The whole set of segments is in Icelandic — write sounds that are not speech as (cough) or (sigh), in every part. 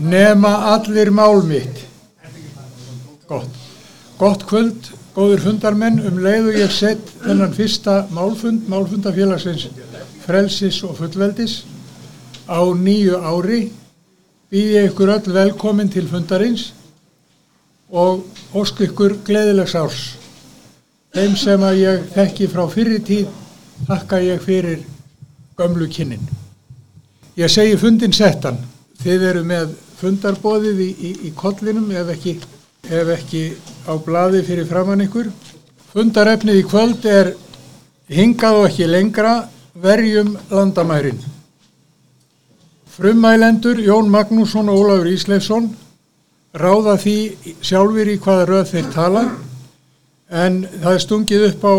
nema allir mál mitt. Gott. Gott kvöld, góður fundarmenn, um leiðu ég sett þennan fyrsta málfund, málfundafélagsins frelsis og fullveldis á nýju ári býði ég ykkur öll velkomin til fundarins og ósk ykkur gleðilegs árs. Þeim sem að ég þekki frá fyrri tíð þakka ég fyrir gömlu kynnin. Ég segi fundin settan. Þið eru með fundarbóðið í, í, í kollinum ef ekki, ef ekki á bladi fyrir framann ykkur. Fundarefnið í kvöld er hingað og ekki lengra verjum landamærin. Frummælendur Jón Magnússon og Ólafur Ísleifsson ráða því sjálfur í hvaða röð þeir tala en það er stungið upp á,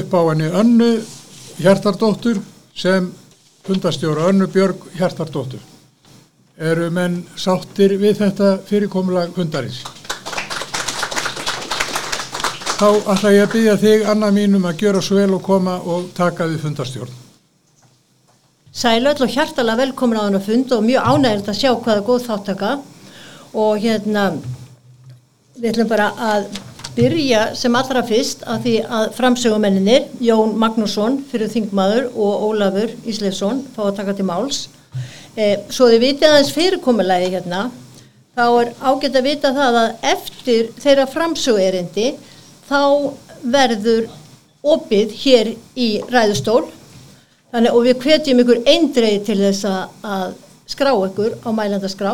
upp á henni önnu hjartardóttur sem fundastjóra önnu Björg hjartardóttur. Eru menn sáttir við þetta fyrirkomulag fundarins? Þá ætla ég að byggja þig, Anna mínum, að gjöra svo vel og koma og taka við fundastjórn. Sælöll og hjartalega velkomin á hennar fund og mjög ánægilegt að sjá hvaða góð þáttaka og hérna við ætlum bara að byrja sem allra fyrst að því að framsögumenninir Jón Magnússon fyrir þingmaður og Ólafur Ísleifsson fá að taka til máls svo þið vitið aðeins fyrirkomulagi hérna þá er ágætt að vita það að eftir þeirra framsögu erindi þá verður opið hér í ræðustól. Þannig og við hvetjum ykkur eindreið til þess að skrá ykkur á mælandaskrá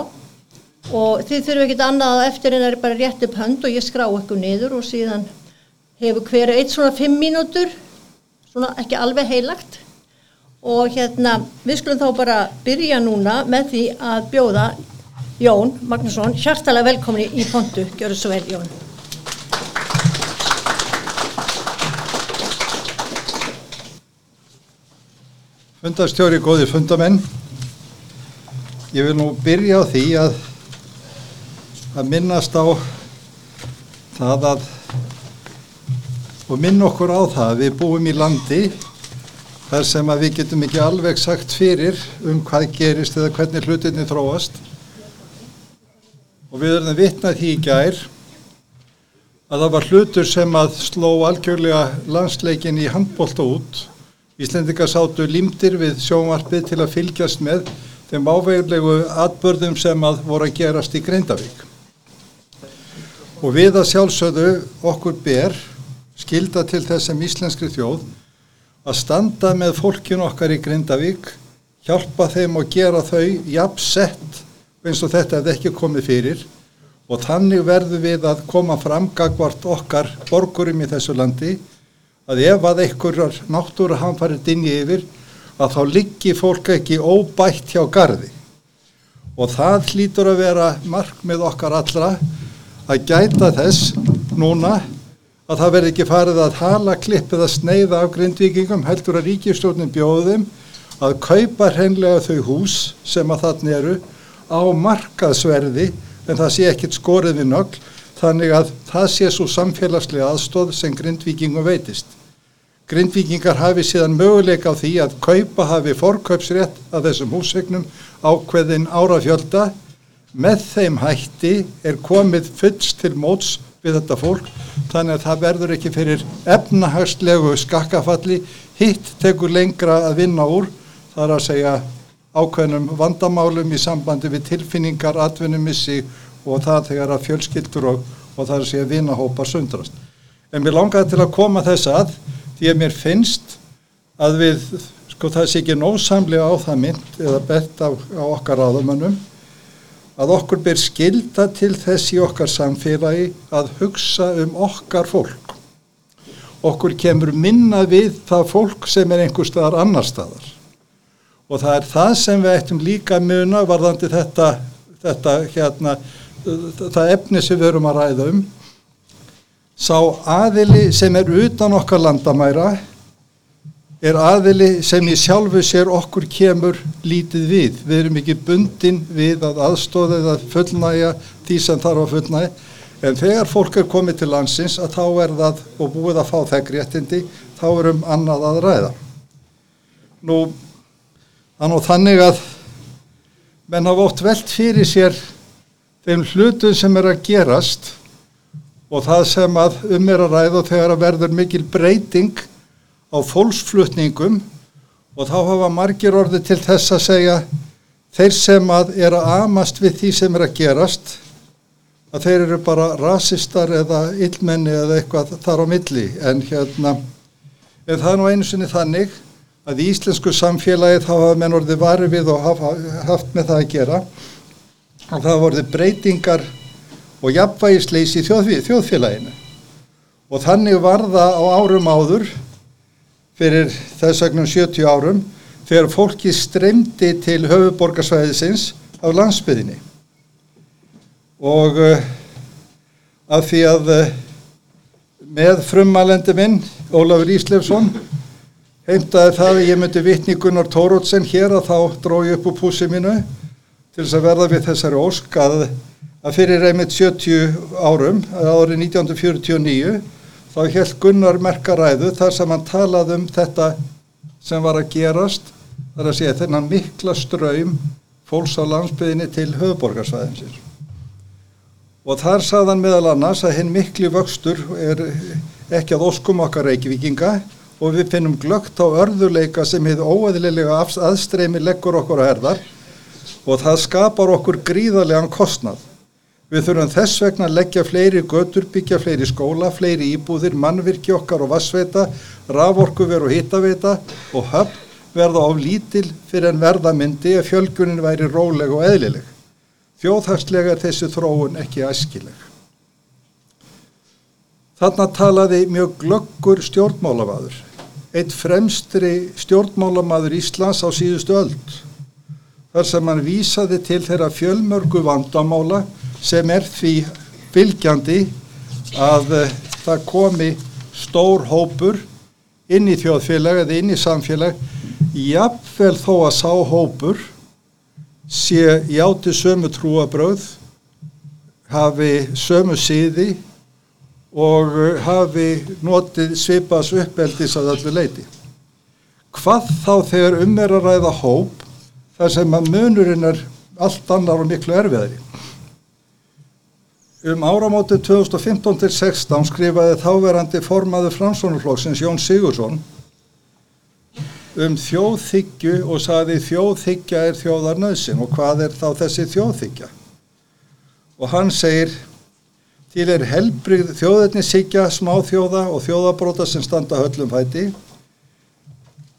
og þið þurfum ekkert annað eftir en það er bara rétt upp hönd og ég skrá ykkur niður og síðan hefur hverju eitt svona fimm mínútur svona ekki alveg heilagt og hérna við skulum þá bara byrja núna með því að bjóða Jón Magnússon hjartalega velkomin í pontu, gjör svo vel Jón. Fundastjóri, góðir fundamenn. Ég vil nú byrja á því að að minnast á það að og minna okkur á það að við búum í landi þar sem að við getum ekki alveg sagt fyrir um hvað gerist eða hvernig hlutinni þróast. Og við erum að vitna því í gær að það var hlutur sem að sló algjörlega landsleikin í handbólta út. Íslendingar sátu limdir við sjónvarpið til að fylgjast með þeim áveglegu atbörðum sem að voru að gerast í Grindavík. Og við að sjálfsögðu okkur ber skilda til þessum íslenskri þjóð að standa með fólkin okkar í Grindavík, hjálpa þeim og gera þau jafnsett eins og þetta hefði ekki komið fyrir. Og þannig verður við að koma fram gagvart okkar borgurum í þessu landi að ef að einhverjar náttúra hanfarið dinni yfir að þá liggi fólk ekki óbætt hjá gardi og það hlýtur að vera markmið okkar allra að gæta þess núna að það verði ekki farið að hala klippið að sneiða af grindvíkingum heldur að ríkistjórnin bjóðum að kaupa hreinlega þau hús sem að þarna eru á markaðsverði en það sé ekkit skorið við nögl þannig að það sé svo samfélagslega aðstóð sem grindvíkingum veitist. Grindvíkingar hafi síðan möguleika á því að kaupa hafi forkaupsrétt að þessum húsvegnum ákveðin árafjölda með þeim hætti er komið fullst til móts við þetta fólk þannig að það verður ekki fyrir efnahagslegu skakkafalli hitt tekur lengra að vinna úr þar að segja ákveðnum vandamálum í sambandi við tilfinningar, atvinnumissi og það þegar að fjölskyldur og, og það er að segja vinahópar sundrast. En mér langaði til að koma þess að því að mér finnst að við, sko það sé ekki nósamlega á það mynd eða bett á, á okkar áðamönnum að okkur ber skilda til þess í okkar samfélagi að hugsa um okkar fólk. Okkur kemur minna við það fólk sem er einhver staðar annar staðar. Og það er það sem við ættum líka muna varðandi þetta, þetta hérna, það efni sem við erum að ræða um. Sá aðili sem er utan okkar landamæra er aðili sem í sjálfu sér okkur kemur lítið við. Við erum ekki bundin við að aðstóða eða fullnæja því sem þarf að fullnæja en þegar fólk er komið til landsins að þá er það og búið að fá þegg réttindi þá erum annað að ræða. Nú, þannig að menn hafa oft velt fyrir sér þeim hlutum sem er að gerast og það sem að um er að ræða þegar að verður mikil breyting á fólksflutningum og þá hafa margir orði til þess að segja þeir sem að er að amast við því sem er að gerast að þeir eru bara rasistar eða illmenni eða eitthvað þar á milli. En hérna en það er nú einu sinni þannig að í íslensku samfélagi þá hafa menn orðið varið við og hafa haft með það að gera. Og það hafa orðið breytingar og jafnvægisleysi í þjóð, þjóðfélaginu. Og þannig var það á árum áður fyrir þess vegna 70 árum þegar fólki streymdi til höfuborgarsvæðisins á landsbyðinni og uh, af því að uh, með frumalendi minn Ólafur Íslefsson heimtaði það að ég myndi vitni Gunnar Tórótsen hér að þá drói upp úr púsi mínu til þess að verða við þessari ósk að, að fyrir einmitt 70 árum, árið 1949 þá held Gunnar merkaræðu þar sem hann talaði um þetta sem var að gerast þar að segja þennan mikla ströym fólks á landsbyðinni til höfuborgarsvæðinsins og þar saðan meðal annars að hinn mikli vöxtur er ekki að óskum okkar reykvikinga og við finnum glögt á örðuleika sem hefur óæðilega aðstreymi leggur okkur á herðar og það skapar okkur gríðarlegan kostnað. Við þurfum þess vegna að leggja fleiri götur, byggja fleiri skóla, fleiri íbúðir, mannvirki okkar og vassveita, raforkuver og hittaveita og höfn verða á lítil fyrir en verðamyndi að fjölgunin væri róleg og eðlileg. Þjóðhagslega er þessi þróun ekki æskileg. Þarna talaði mjög glöggur stjórnmálamadur, eitt fremstri stjórnmálamadur Íslands á síðustu öld, þar sem hann vísaði til þeirra fjölmörgu vandamála sem er því fylgjandi að uh, það komi stór hópur inn í þjóðfélag eða inn í samfélag, jafnvel þó að sá hópur sé játi sömu trúabröð, hafi sömu síði og uh, hafi notið svipas uppeldis að öllu leiti. Hvað þá þegar um er að ræða hóp þar sem að munurinn er allt annar og miklu erfiðari. Um áramótið 2015-16 skrifaði þáverandi formaður Fransónuflóksins Jón Sigursson um þjóðþyggju og saði þjóðþyggja er þjóðarnöðsin og hvað er þá þessi þjóðþyggja? Og hann segir til er helbrið þjóðetnisíkja, smáþjóða og þjóðabróta sem standa höllum fæti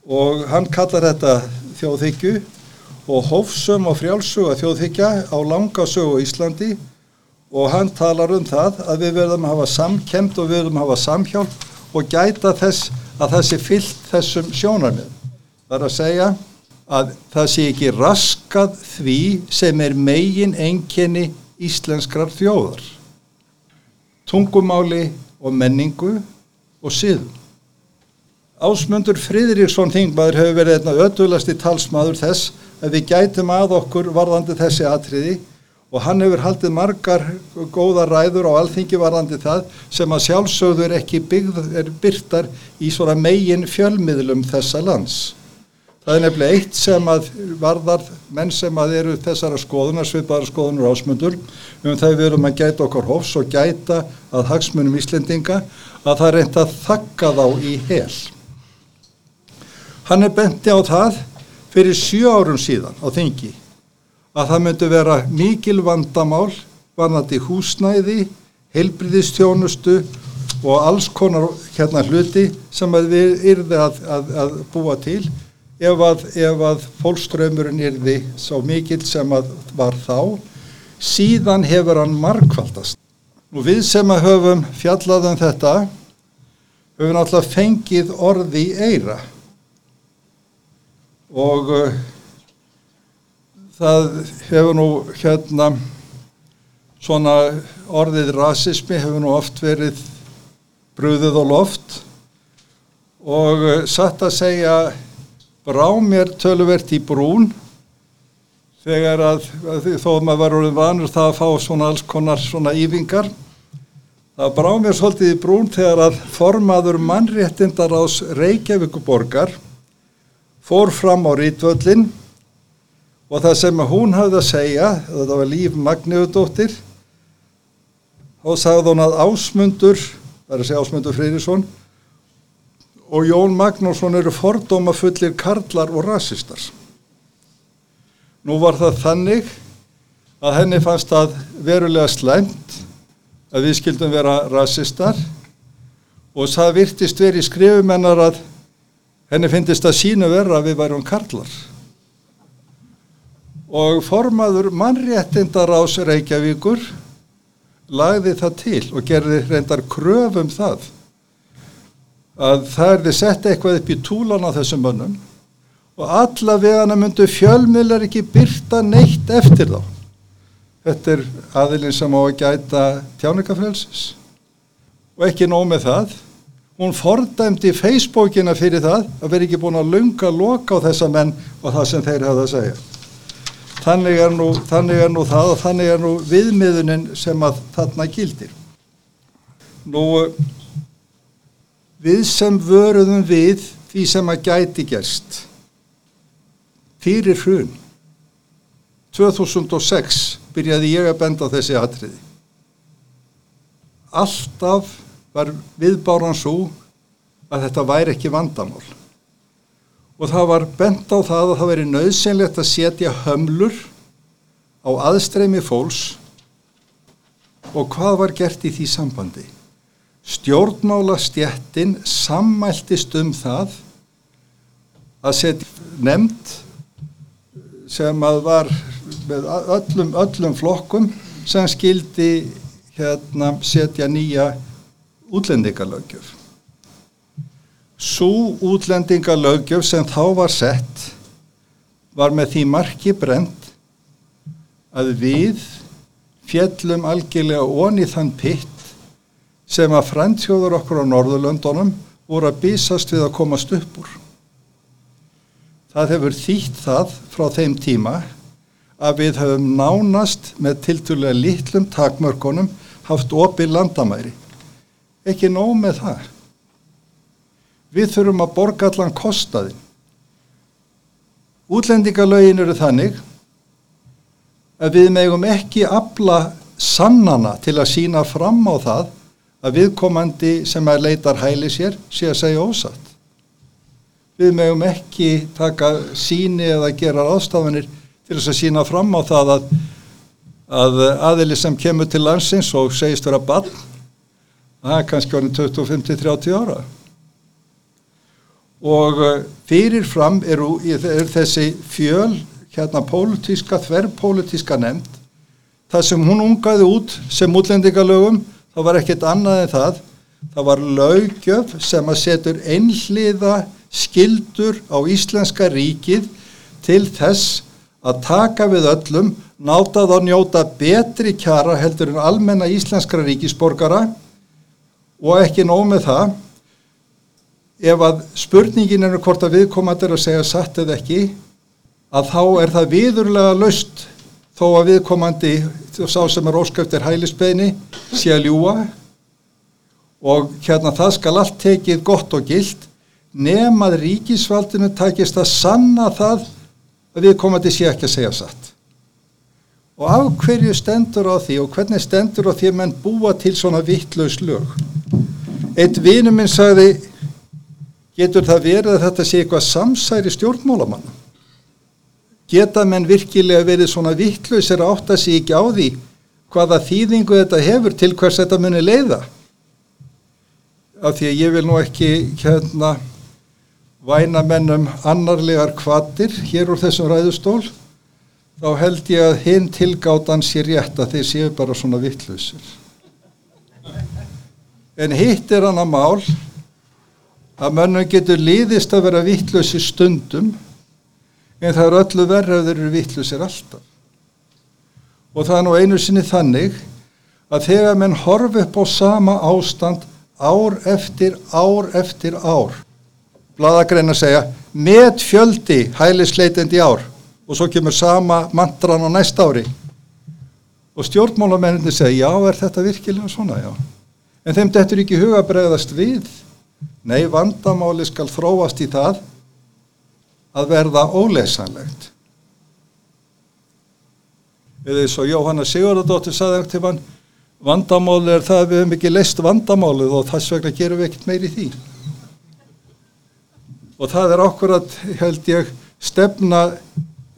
og hann kallar þetta þjóðþyggju og hófsum og frjálsuga þjóðþyggja á langasögu Íslandi og hann talar um það að við verðum að hafa samkemd og við verðum að hafa samhjálp og gæta þess að það sé fyllt þessum sjónarmið. Það er að segja að það sé ekki raskað því sem er megin enginni íslenskrar þjóðar. Tungumáli og menningu og siðum. Ásmundur Fridriksson Þingmaður hefur verið einna ödulasti talsmaður þess að við gætum að okkur varðandi þessi atriði og hann hefur haldið margar góða ræður á alþingi varðandi það sem að sjálfsögður ekki er byrtar í svona megin fjölmiðlum þessa lands. Það er nefnilega eitt sem að varðar menn sem að eru þessara skoðunar, svipaðara skoðunar ásmundur, um það við erum að gæta okkar hófs og gæta að hagsmunum Íslendinga að það reynda að þakka þá í hel. Hann er benti á það fyrir sjö árum síðan á þingi að það myndi vera mikil vandamál, varnandi húsnæði, heilbriðistjónustu og alls konar hérna hluti sem við yrði að, að, að búa til ef að, ef að fólkströymurinn yrði svo mikill sem að var þá, síðan hefur hann markvaldast. Og við sem að höfum fjallað um þetta, höfum náttúrulega fengið orði í eira. Og það hefur nú hérna svona orðið rasismi hefur nú oft verið brúðið og loft og uh, satt að segja brá mér töluvert í brún þegar að, þó að maður var orðin vanur það að fá svona alls konar svona ívingar það brá mér svolítið í brún þegar að formaður mannréttindar ás Reykjavíkuborgar fór fram á Rítvöllin og það sem hún hafði að segja, þetta var Líf Magniðudóttir, þá sagði hún að Ásmundur, það er að segja Ásmundur Freyrisson, og Jón Magnússon eru fordóma fullir karlar og rasistar. Nú var það þannig að henni fannst að verulega slæmt að við skildum vera rasistar og það virtist verið skrifumennar að henni finnist að sínu vera að við værum karlar. Og formaður mannréttindar ás Reykjavíkur lagði það til og gerði reyndar kröfum það að það erði sett eitthvað upp í túlan á þessum mönnum og alla vegana myndu fjölmiðlar ekki byrta neitt eftir þá. Þetta er aðilinn sem á að gæta tjáningafrelsis og ekki nóg með það. Hún fordæmdi Facebookina fyrir það að veri ekki búin að lunga loka á þessa menn og það sem þeir hefði að segja. Þannig er nú, þannig er nú það og þannig er nú viðmiðunin sem að þarna gildir. Nú, við sem vöruðum við því sem að gæti gerst fyrir hrun. 2006 byrjaði ég að benda þessi atriði. Alltaf var viðbáran svo að þetta væri ekki vandamál og það var bent á það að það veri nöðsynlegt að setja hömlur á aðstreymi fólks og hvað var gert í því sambandi stjórnmála stjettin sammæltist um það að setja nefnd sem að var með öllum, öllum flokkum sem skildi hérna setja nýja útlendingalögjöf. Svo útlendingalögjöf sem þá var sett var með því marki brent að við fjellum algjörlega onni þann pitt sem að fræntsjóður okkur á Norðurlöndunum voru að bísast við að komast upp úr. Það hefur þýtt það frá þeim tíma að við höfum nánast með tilturlega litlum takmörkonum haft opið landamæri. Ekki nóg með það. Við þurfum að borga allan kostaðin. Útlendingalögin eru þannig að við megum ekki afla sannana til að sína fram á það að viðkomandi sem að leitar hæli sér sé að segja ósatt. Við megum ekki taka síni eða gera ástafanir til þess að sína fram á það að, að aðili sem kemur til landsins og segist vera bann, það er kannski orðin 25-30 ára. Og eh, fyrirfram eru er þessi fjöl, hérna pólitíska, þverrpólitíska nefnd, það sem hún ungaði út sem útlendingalögum, það var ekkert annað en það, það var lögjöf sem að setur einhliða skildur á Íslenska ríkið til þess að taka við öllum, nátað að njóta betri kjara heldur en almenna íslenskra ríkisborgara. Og ekki nóg með það ef að spurningin er hvort að viðkomandi er að segja satt eða ekki að þá er það viðurlega löst þó að viðkomandi sá sem er óskæftir hælisbeini sé að ljúa og hérna það skal allt tekið gott og gilt nefnað ríkisvaldinu takist að sanna það að við komandi sé ekki að segja satt. Og af hverju stendur á því og hvernig stendur á því að menn búa til svona vittlaus lög? Eitt vinu minn sagði, getur það verið að þetta sé eitthvað samsæri stjórnmálamann? Geta menn virkilega verið svona vittlausir að sé ekki á því hvaða þýðingu þetta hefur til hvers þetta muni leiða? Af því að ég vil nú ekki hérna væna mennum annarlegar kvatir hér úr þessum ræðustól þá held ég að hinn tilgátan sé rétt að þeir séu bara svona vittlusir. En hitt er hann að mál að mönnum getur liðist að vera vittlusi stundum en það er öllu verður að þeir eru vittlusir alltaf. Og það er nú einu sinni þannig að þegar menn horfi upp á sama ástand ár eftir ár eftir ár bladagrein að segja með fjöldi hælisleitendi ár. Og svo kemur sama mantran á næsta ári. Og stjórnmálamenninni segja já er þetta virkilega svona já? En þeim dettur ekki huga bregðast við nei vandamáli skal þróast í það að verða óleysanlegt. Eða eins og Jóhanna Sigurðardóttir saði til hann vandamáli er það að við hefum ekki leist vandamálið og þess vegna gerum við ekkert meiri því. Og það er okkurat held ég stefna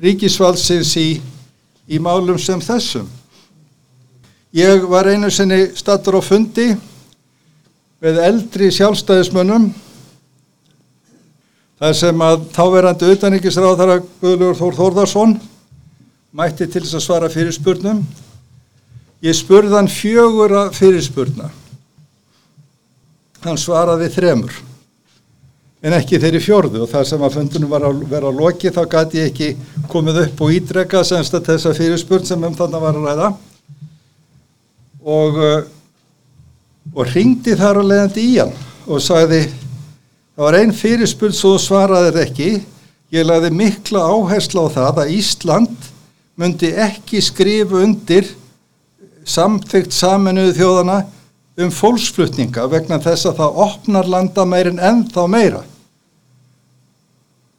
ríkisvaldsins í, í málum sem þessum. Ég var einu sinni stattur á fundi með eldri sjálfstæðismönnum þar sem að þáverandi utanrikisráðara Guðlur Þór Þórðarsson mætti til þess að svara fyrirspurnum. Ég spurði hann fjögura fyrirspurna. Hann svaraði þremur, en ekki þeirri fjörðu og það sem að fundunum var að vera að loki þá gæti ég ekki komið upp og ídrega semst að þessa fyrirspurn sem um þannig var að ræða. Og, uh, og ringdi þar að leiðandi í hann og sagði það var einn fyrirspurn svo svaraði ekki, ég lagði mikla áherslu á það að Ísland myndi ekki skrifu undir samþygt saminuðu þjóðana um fólksflutninga vegna þess að það opnar landamærin ennþá meira.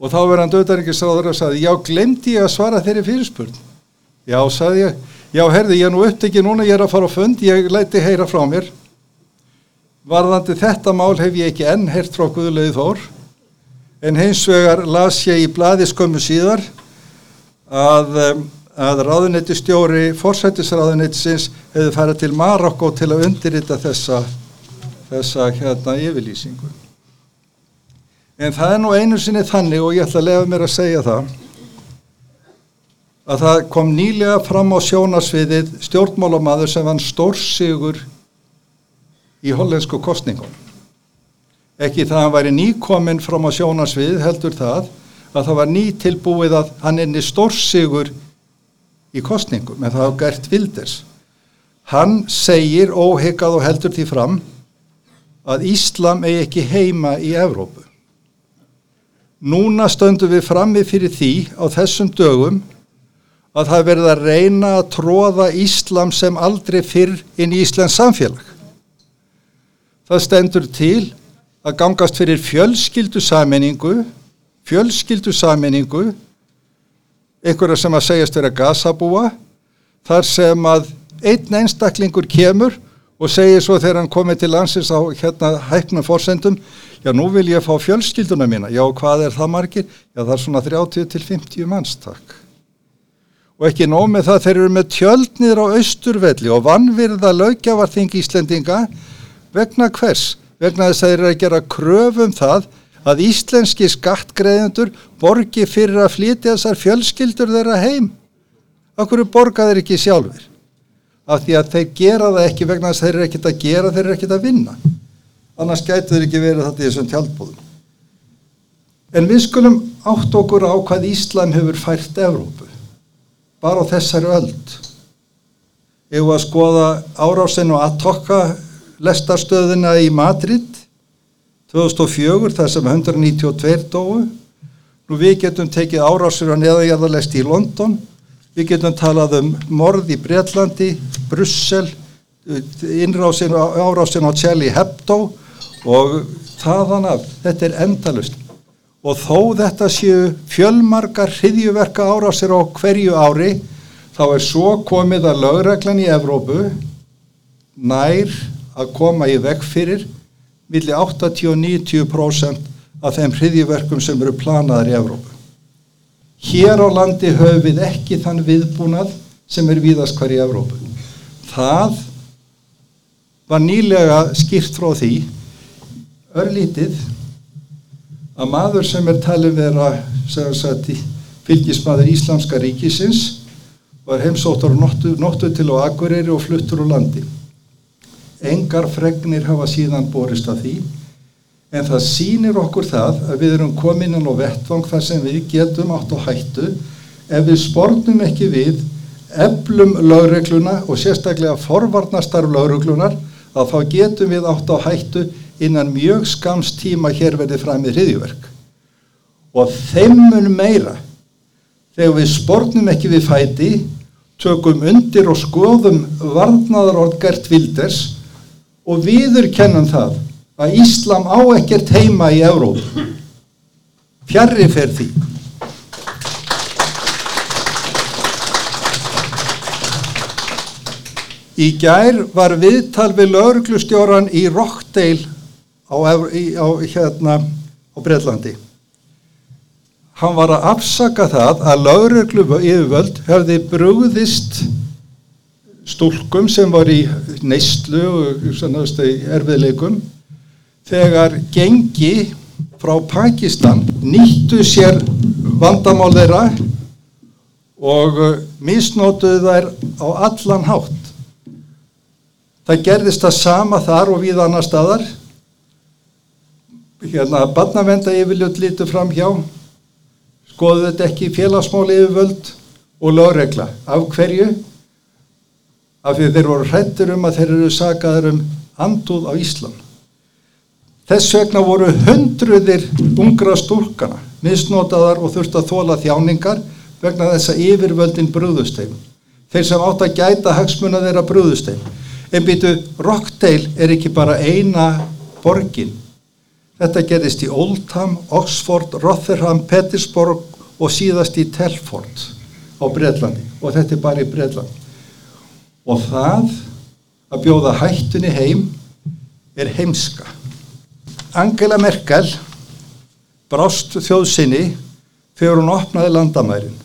Og þá verðan döðaringisráður að sagði, já, glemdi ég að svara þeirri fyrirspurn. Já, sagði ég, já, herði, ég er nú upptekið núna, ég er að fara á fund, ég læti heyra frá mér. Varðandi þetta mál hef ég ekki enn heyrt frá Guðulegið Þór, en hins vegar las ég í bladi skömmu síðar að að ráðunetti stjóri forsættisráðunettisins hefði farið til Marokko til að undirrita þessa, þessa hérna yfirlýsingu. En það er nú einu sinni þannig og ég ætla að lefa mér að segja það að það kom nýlega fram á sjónasviðið stjórnmálamadur sem vann stórsigur í hollensku kostningum. Ekki það að hann væri nýkominn fram á sjónasvið heldur það að það var nýtilbúið að hann enni stórsigur í kostningum en það hafa gert Wilders. Hann segir óhegað og heldur því fram að Íslam eigi ekki heima í Evrópu. Núna stöndum við frammi fyrir því á þessum dögum að það verða að reyna að tróða Íslam sem aldrei fyrr inn í Íslands samfélag það stendur til að gangast fyrir fjölskyldu saminningu fjölskyldu saminningu einhverja sem að segjast vera gasabúa þar sem að einn einstaklingur kemur og segir svo þegar hann komið til landsins á hérna hæfnum fórsendum já nú vil ég fá fjölskylduna mína já hvað er það margir? Já það er svona 30 til 50 mannstak og ekki nómið það þeir eru með tjöldnir á austurvelli og vannvirða lögjavarþing Íslendinga vegna hvers? Vegna þess að þeir eru að gera kröfum það að íslenski skattgreðendur borgi fyrir að flytja þessar fjölskyldur þeirra heim. Akkur borga þeir ekki sjálfur? Af því að þeir gera það ekki vegna þess að þeir eru ekkit að gera, þeir eru ekkit að vinna. Annars gætu þeir ekki verið þetta í þessum tjálpbúðum. En við skulum átt okkur á hvað Íslam hefur fært Evrópu. Bara á þessari öld. Ef við að skoða árásinu að tokka lestarstöðina í Madrid 2004 þar sem 192 dói nú við getum tekið árásur á neðanjarðarlest í London. Við getum talað um morð í Breitlandi Brussel innrásin árásin á Charlie Hebdo og þaðan af. Þetta er endalust og þó þetta séu fjölmarkar hriðjuverka árásir á hverju ári þá er svo komið að lögreglan í Evrópu nær að koma í veg fyrir millir 80-90% af þeim hriðjiverkum sem eru planaðar í Evrópu. Hér á landi höfum við ekki þann viðbúnað sem er víðast hver í Evrópu. Það var nýlega skýrt frá því örlítið að maður sem er talið vera sagt, fylgismadur Íslamska ríkisins var heimsóttur nóttu, nóttu til á Akureyri og fluttur úr landi. Engar fregnir hafa síðan borist af því en það sínir okkur það að við erum komin inn á vettvang þar sem við getum átt á hættu ef við spornum ekki við eflum lögregluna og sérstaklega forvarnastarf lögreglunar að þá getum við átt á hættu innan mjög skamst tíma hér verði fram í hriðjverk og þeimun meira þegar við spornum ekki við fæti tökum undir og skoðum varnaðar orð Gert Wilders og viður kennum það að Íslam á ekkert heima í Európ fjarrri fer því Í gær var viðtal við lauruglustjóran í Rockdale á, á, hérna, á Breitlandi. Hann var að afsaka það að lauruglu yfirvöld hefði brúðist stúlkum sem var í neistlu og erfiðleikum þegar gengi frá Pakistan nýttu sér vandamál þeirra og misnótuðu þær á allan hátt. Það gerðist það sama þar og við annar staðar. Hérna, barnavenda yfirljöld lítu fram hjá, skoðu þetta ekki félagsmáli yfirvöld og lögregla. Af hverju? Af því þeir voru hrættur um að þeir eru sagaður um andúð á Íslam. Þess vegna voru hundruðir ungra stúrkana misnotaðar og þurft að þóla þjáningar vegna þess að yfirvöldin brúðusteim. Þeir sem átt að gæta hagsmuna þeirra brúðusteim. En býtu, Rockdale er ekki bara eina borgin. Þetta gerist í Oldham, Oxford, Rotherham, Petersburg og síðast í Telford á Breitlandi. Og þetta er bara í Breitlandi. Og það að bjóða hættunni heim er heimska. Angela Merkel brást þjóðsynni þegar hún opnaði landamærin.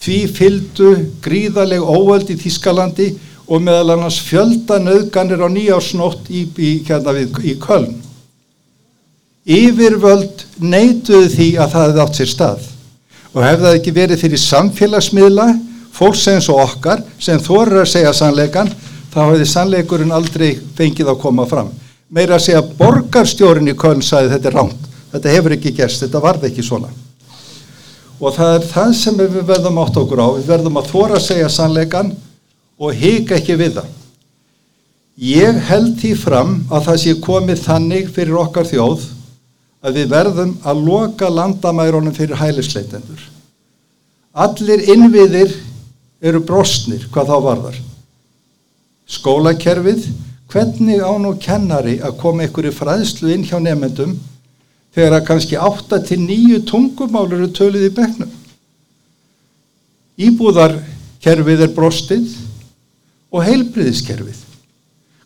Því fyldu gríðaleg óöld í Þískalandi og meðal annars fjölda nöðganir á nýjársnótt í, í, hérna við, í Köln. Yfirvöld neituðu því að það hefði átt sér stað og hefði það ekki verið fyrir samfélagsmiðla, fólks eins og okkar sem þorir að segja sannleikan, þá hefði sannleikurinn aldrei fengið að koma fram. Meira að segja borgarstjórin í Köln sagði þetta er ránt, þetta hefur ekki gerst, þetta varði ekki svona. Og það er það sem við verðum átt okkur á, við verðum að þóra að segja sannleikan og hika ekki við það. Ég held því fram að það sé komið þannig fyrir okkar þjóð að við verðum að loka landamærunum fyrir hælisleitendur. Allir innviðir eru brostnir hvað þá varðar. Skólakerfið, hvernig án og kennari að koma í fræðslu inn hjá nefnendum þegar að kannski 8-9 tungumál eru tölið í begnum. Íbúðarkerfið er brostið og heilbriðiskerfið.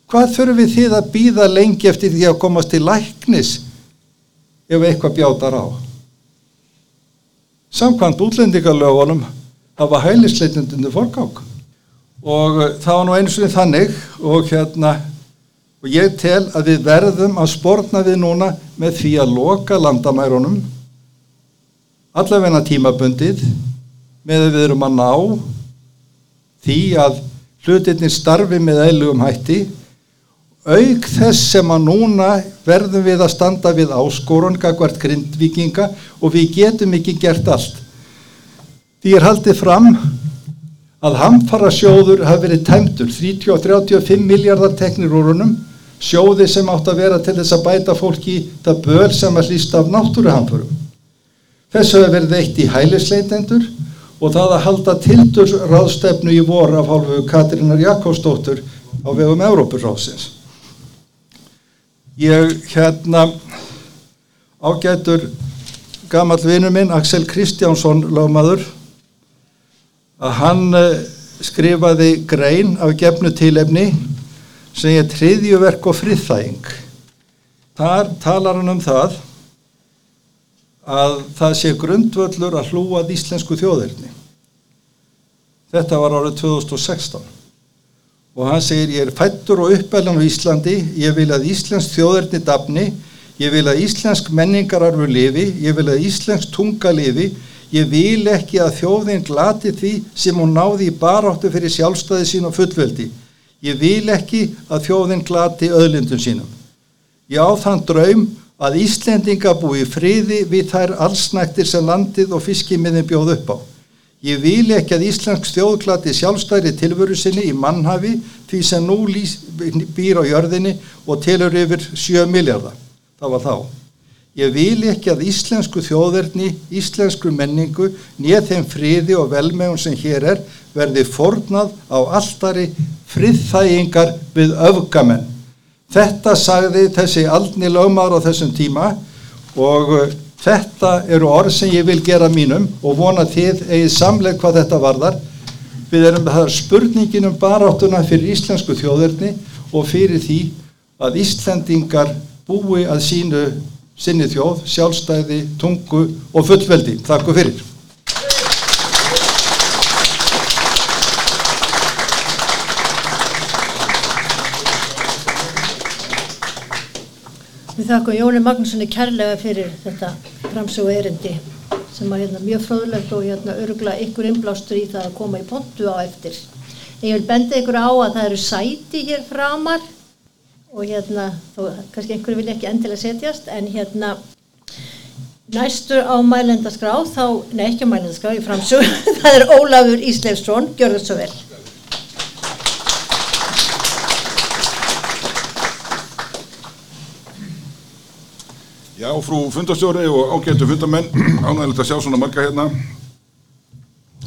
Hvað þurfum við þið að býða lengi eftir því að komast til læknis ef eitthvað bjátar á? Samkvæmt útlendingalögunum hafa hælisleitundinu forgák og það var nú eins og þannig og hérna og ég tel að við verðum að spórna við núna með því að loka landamærunum allavegna tímabundið með að við erum að ná því að hlutinni starfi með eilugum hætti. Auk þess sem að núna verðum við að standa við áskorun gagvart grindvikinga og við getum ekki gert allt því er haldið fram að hamfara sjóður hafi verið tæmtur 30-35 miljardar teknir úrunum sjóði sem átt að vera til þess að bæta fólki það böl sem að hlýsta af náttúruhamfurum. Þess hefur verið eitt í hælisleitendur og það að halda tildur ráðstefnu í vor af hálfu Katrínar Jakobsdóttur á vegum Európurráðsins. Ég hérna ágætur gammal vinnu minn Axel Kristjánsson lagmaður að hann skrifaði grein af gefnu tilefni sem er triðjuverk og friðþæging. Þar talar hann um það að það sé grundvöllur að hlúað íslensku þjóðirni. Þetta var árið 2016 og hann segir ég er fættur og uppælan á Íslandi, ég vil að Íslensk þjóðirni dafni, ég vil að Íslensk menningararfur lifi, ég vil að Íslensk tunga lifi, ég vil ekki að þjóðin glati því sem hún náði í baráttu fyrir sjálfstæði sín og fullveldi. Ég vil ekki að þjóðin glati öðlindum sínum. Ég á þann draum að Íslendinga búi friði við þær allsnæktir sem landið og fiskimiðin bjóð upp á. Ég vil ekki að Íslensk þjóð glati sjálfstæri tilvöru sinni í mannhafi því sem nú býr á jörðinni og tilur yfir 7 miljardar. Það var þá. Ég vil ekki að íslensku þjóðverðni, íslensku menningu, nýð þeim friði og velmegun sem hér er, verði fornað á alltari friðþægingar við öfgamenn. Þetta sagði þessi aldni lögmar á þessum tíma og uh, þetta eru orð sem ég vil gera mínum og vona þið eigið samleik hvað þetta varðar Við erum það spurningin um baráttuna fyrir íslensku þjóðurni og fyrir því að Íslendingar búi að sínu sinni þjóð, sjálfstæði, tungu og fullveldi. Takk fyrir. Við þakkum Jóni Magnússoni kærlega fyrir þetta framsögu erindi sem var hérna mjög fróðlegt og hérna örugla ykkur innblástur í það að koma í pontu á eftir. En ég vil benda ykkur á að það eru sæti hér framar og hérna, þó kannski einhverju vilja ekki endilega setjast, en hérna næstur á mælendaskrá, þá, nei ekki á mælendaskrá, í framsögu, (laughs) það er Ólafur Ísleifsson, gjör það svo vel. Já, frú fundastjóri og ágættu fundamenn, (clears throat) ánægilegt að sjá svona marga hérna.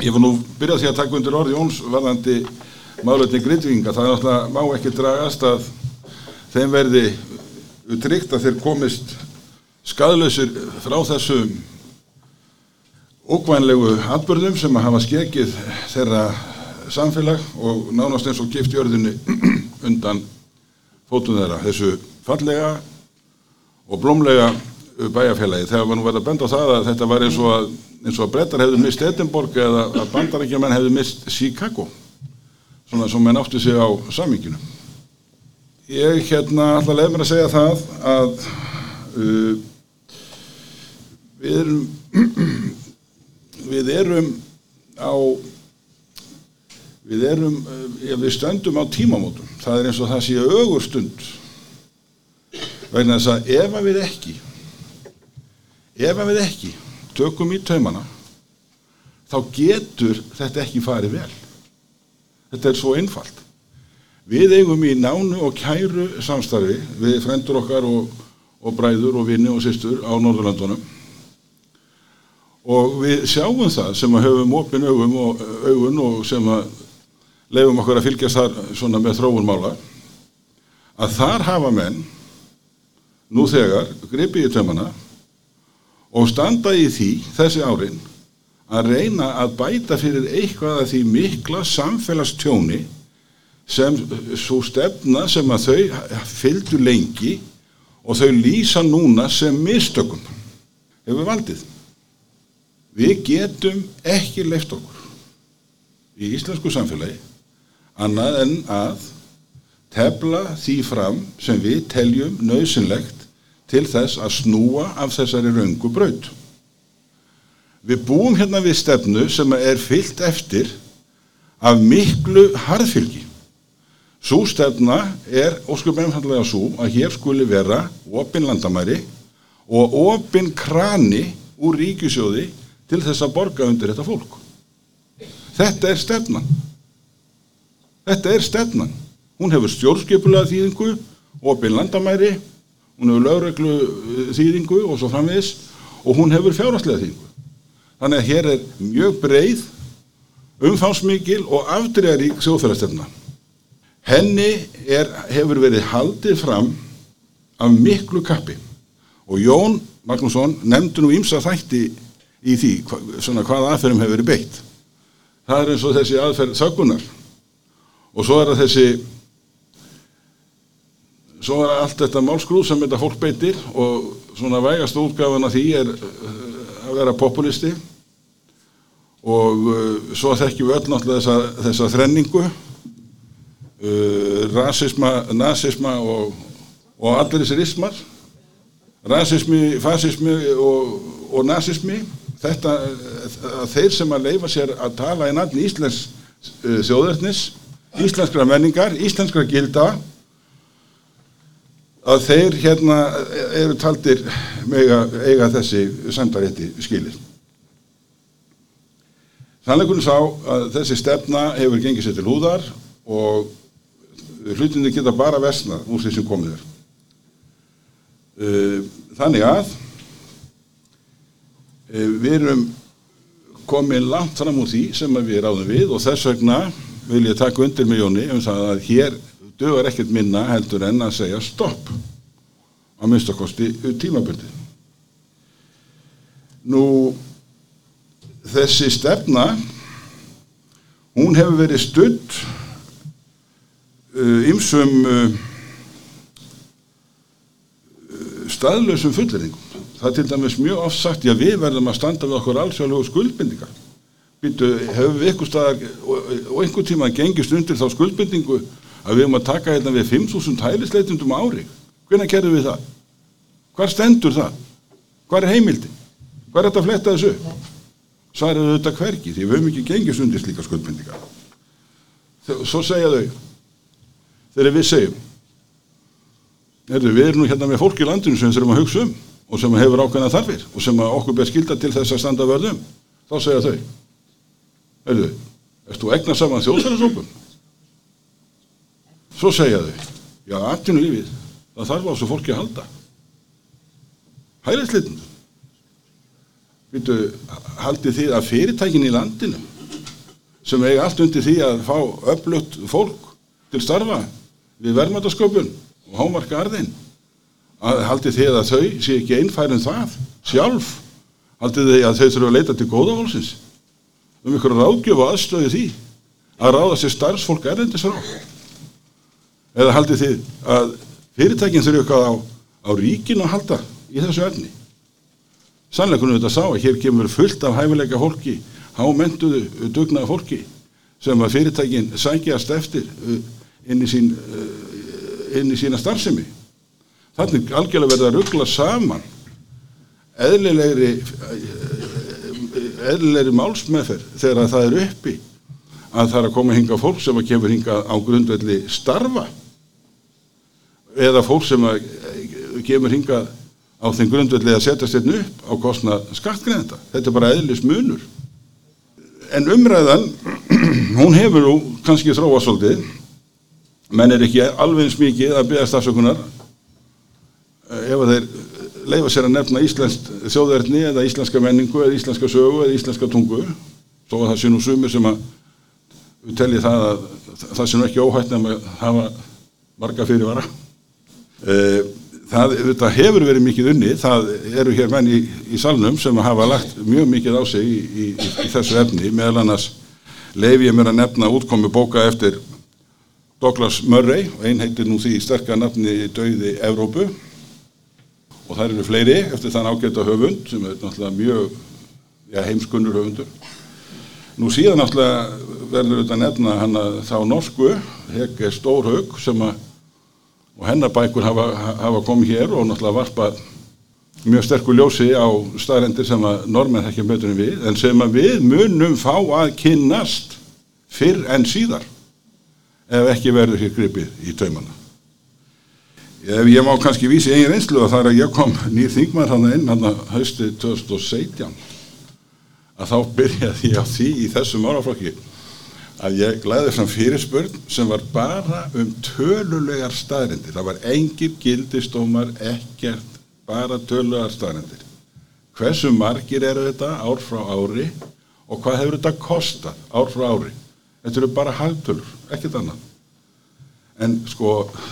Ég var nú byrjað því að taka undir orði Jóns varðandi málutni grindvinga. Það er náttúrulega má ekki dragast að þeim verði tryggt að þeir komist skadlausir frá þessum ókvænlegu atbyrðum sem að hafa skekið þeirra samfélag og nánast eins og gift jörðinni (clears throat) undan fótum þeirra. Þessu fallega og blómlega bæjarfélagi þegar var nú verið að benda á það að þetta var eins og að, eins og að brettar hefðu mist Edinborg eða að bandarækjumenn hefðu mist Chicago svona sem menn áttu sig á saminginu ég hérna alltaf leið mér að segja það að uh, við erum (clears throat) við erum á við erum uh, við stöndum á tímamótum. Það er eins og það sé augur stund. Vegna þess að ef að við ekki ef að við ekki tökum í taumana þá getur þetta ekki farið vel. Þetta er svo einfalt við eigum í nánu og kæru samstarfi við frendur okkar og, og bræður og vinni og sýstur á Norðurlandunum og við sjáum það sem að höfum opin augum og augun og sem að leifum okkur að fylgjast þar svona með þróunmála að þar hafa menn nú þegar gripið í tömana og standa í því þessi árin að reyna að bæta fyrir eitthvað að því mikla samfélagstjóni sem svo stefna sem að þau fylgdu lengi og þau lýsa núna sem mistökum hefur valdið. Við getum ekki leift okkur í íslensku samfélagi annað en að tefla því fram sem við teljum nöðsynlegt til þess að snúa af þessari raungu braut. Við búum hérna við stefnu sem er fyllt eftir af miklu harðfylgi. Svo stefna er óskum einfallega svo að hér skuli vera opin landamæri og opin krani úr ríkisjóði til þess að borga undir þetta fólk. Þetta er stefnan. Þetta er stefnan. Hún hefur stjórnskipulega þýðingu, opin landamæri, hún hefur lögreglu eh, þýðingu og svo framvegis og hún hefur fjárhastlega þýðingu. Þannig að hér er mjög breið, umfánsmikil og afdregarík sjóðfærastefna. Henni er, hefur verið haldið fram af miklu kappi. Og Jón Magnússon nefndi nú ímsa þætti í því hva, svona hvað aðferðum hefur verið beitt. Það er eins og þessi aðferð þöggunar og svo er það þessi svo er allt þetta málskrúð sem þetta fólk beitir og svona vægast útgafan af því er að vera populisti. Og uh, svo þekkjum við öll náttúrulega þessa, þessa þrenningu uh, rasisma, nazisma og, og allir þessir ismar rasismi, fasismi og, og nazismi þetta að þeir sem að leifa sér að tala í nafni Íslands uh, þjóðverðnis íslenskra menningar, íslenskra gilda að þeir hérna eru taldir mega, eiga þessi sendarétti skilir. Sannleikunum sá að þessi stefna hefur gengið sér til húðar og hlutinni geta bara versnað úr því sem komið er. Þannig að við erum komið langt fram úr því sem við ráðum við og þess vegna vil ég taka undir með Jóni um það að hér dögur ekkert minna heldur en að segja stopp á minnstakosti tímaböndi. Nú þessi stefna hún hefur verið studd ymsum uh, staðlausum fulleringu. Það er til dæmis mjög oft sagt, já við verðum að standa við okkur allsjálfur skuldbindingar. Býtu, hefur við einhver staðar og, og einhver tíma gengist undir þá skuldbindingu að við erum að taka hérna við 5.000 hælisleitundum ári. Hvernig kerðum við það? Hvar stendur það? Hvar er heimildi? Hvar er þetta að fletta þessu upp? Svarið auðvitað hvergi því við höfum ekki gengist undir slíka skuldbindingar. Svo segja þau, þegar við segjum, Erðu, við erum nú hérna með fólk í landinu sem þurfum að hugsa um og sem hefur ákveðna þarfir og sem okkur ber skilda til þess að standa vörðum. Þá segja þau, erðu, erst þú egna saman þjóðsverðarsópum? Svo segja þau, já, aftinu lífið, það þarf á þessu fólki að halda. Hælisleitin. Býtu, haldið þið að fyrirtækin í landinu sem eiga allt undir því að fá öflugt fólk til starfa við verðmætasköpun og hámarka arðin að haldið þið að þau sé ekki einfærum það sjálf? Haldið þið að þau þurfa að leita til góðahólsins um ykkur ráðgjöf og aðstöðu því? Að ráða sér starfsfólk erendis frá? Eða haldið þið að fyrirtækinn þurfa eitthvað á, á ríkinu að halda í þessu erni sannlega kunum við þetta sá að hér kemur fullt af hæfileika fólki hámentuðu, dugnaða fólki sem að fyrirtækinn sækjast eftir inn í sín inn í sína starfsemi. Þannig algjörlega verða að ruggla saman eðlilegri eðlilegri málsmeðferð þegar það er uppi að það er að koma hinga fólk sem að kemur hinga á grundvelli starfa eða fólk sem að kemur hinga á þeim grundvelli að setja styrn upp á kostna skattgreinda þetta er bara eðlis munur. En umræðan (clears throat) hún hefur nú kannski þróa svolítið menn er ekki alveg eins mikið að byggja stafsökunar ef að þeir leifa sér að nefna íslenskt þjóðverðni eða íslenska menningu eða íslenska sögu eða íslenska tungu. Þó að það sé nú sumir sem að við teljum það að það sé nú ekki óhætt nefn að hafa marga fyrirvara. Það, það hefur verið mikið unni það eru hér menn í, í salnum sem hafa lagt mjög mikið á sig í, í, í þessu efni. Meðal annars leif ég mér að nefna útkomi bóka eftir Douglas Murray og einn heitir nú því sterka nafni Dauði Evrópu og það eru fleiri eftir þann ágæta höfund sem er náttúrulega mjög ja, heimskunnur höfundur. Nú síðan náttúrulega verður þetta nefna hann að þá norsku, Hegge Stórhaug sem að og hennar bækur hafa, hafa komið hér og náttúrulega varpa mjög sterkur ljósi á staðrendir sem að normenn ekki mötur en við en sem að við munum fá að kynnast fyrr en síðar ef ekki verður hér gripið í taumana. Ef ég má kannski vísi eigin einslu að það er að ég kom nýr þingmar hann inn hann að hausti 2017 að þá byrjaði ég á því í þessum áraflokki að ég glæði fram fyrirspurn sem var bara um tölulegar staðrindir. Það var engir gildistómar, ekkert, bara tölulegar staðrindir. Hversu margir eru þetta ár frá ári og hvað hefur þetta kostað ár frá ári? Þetta eru bara haldtölur, ekkert annað. En sko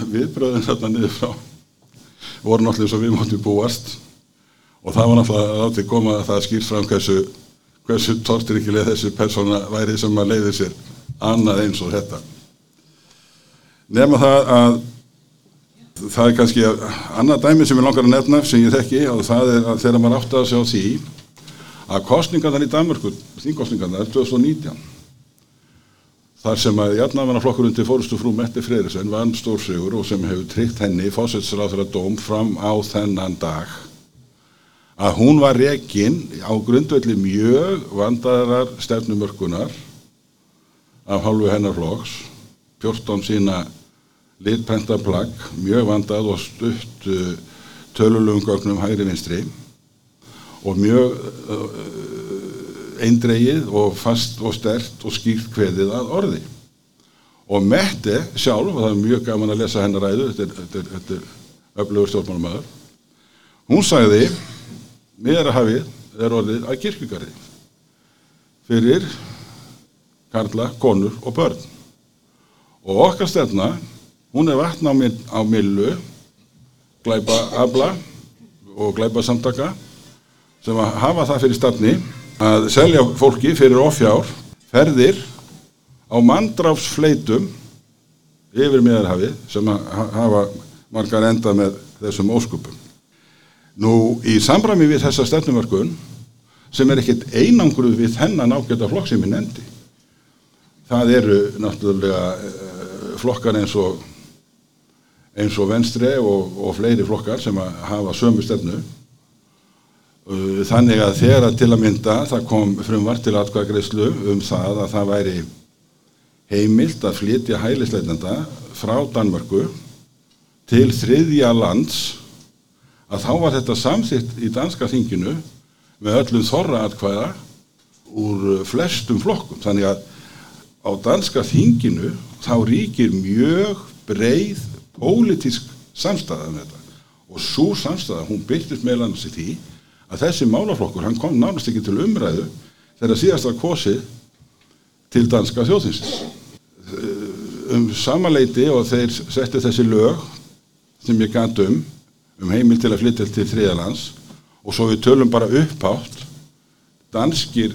viðbröðin þarna niður frá voru náttúrulega svo við móttum búast og það var náttúrulega átti koma að það skýrt fram hversu, hversu tortiríkileg þessi persóna væri sem að leiði sér annað eins og þetta. Nefna það að það er kannski annað dæmi sem ég langar að nefna sem ég þekki og það er að þegar maður átti að sjá því að kostningarnar í Danmarku, þingkostningarnar 2019 þar sem að jafnafannaflokkurinn til fórustu frú Mette Freyrisson vann stórsigur og sem hefur tryggt henni fósetsráþra dóm fram á þennan dag. Að hún var rekin á grundvelli mjög vandarar stefnumörkunar af hálfu hennar flokks 14 sína litpenta plagg mjög vandað og stutt uh, tölulugum gögnum hægri vinstri og mjög uh, eindreið og fast og stert og skýrt kveðið að orði. Og Mette sjálf og það er mjög gaman að lesa hennar ræðu þetta er, öflugur stjórnmálumöður hún sagði miðra hafið er orðið að kirkugarði fyrir karla, konur og börn. Og okkar stefna hún er vatn á, á millu glæpa abla og glæpa samtaka sem að hafa það fyrir stafni að selja fólki fyrir offjár ferðir á mandráfsfleitum yfir miðarhafið sem hafa margar enda með þessum óskupum. Nú, í samræmi við þessa stefnumörkun sem er ekkit einangruð við þennan ágæta flokk sem ég nefndi. Það eru náttúrulega uh, flokkar eins og eins og venstri og, og fleiri flokkar sem hafa sömu stefnu. Uh, Þannig að þegar að til að mynda það kom frumvart til atkvæðagreyslu um það að það væri heimilt að flytja hælisleitenda frá Danmörku til þriðja lands að þá var þetta samþýtt í danska þinginu með öllum þorra atkvæða úr flestum flokkum. Þannig að á danska þinginu þá ríkir mjög breið pólitísk samstæða um þetta og svo samstæða hún byrtist meðlan sig því að þessi málaflokkur hann kom nánast ekki til umræðu þegar síðast var kosið til danska þjóðinsins um samanleiti og þeir settu þessi lög sem ég gæt um um heimil til að flytja til þriðalands og svo við tölum bara upphátt danskir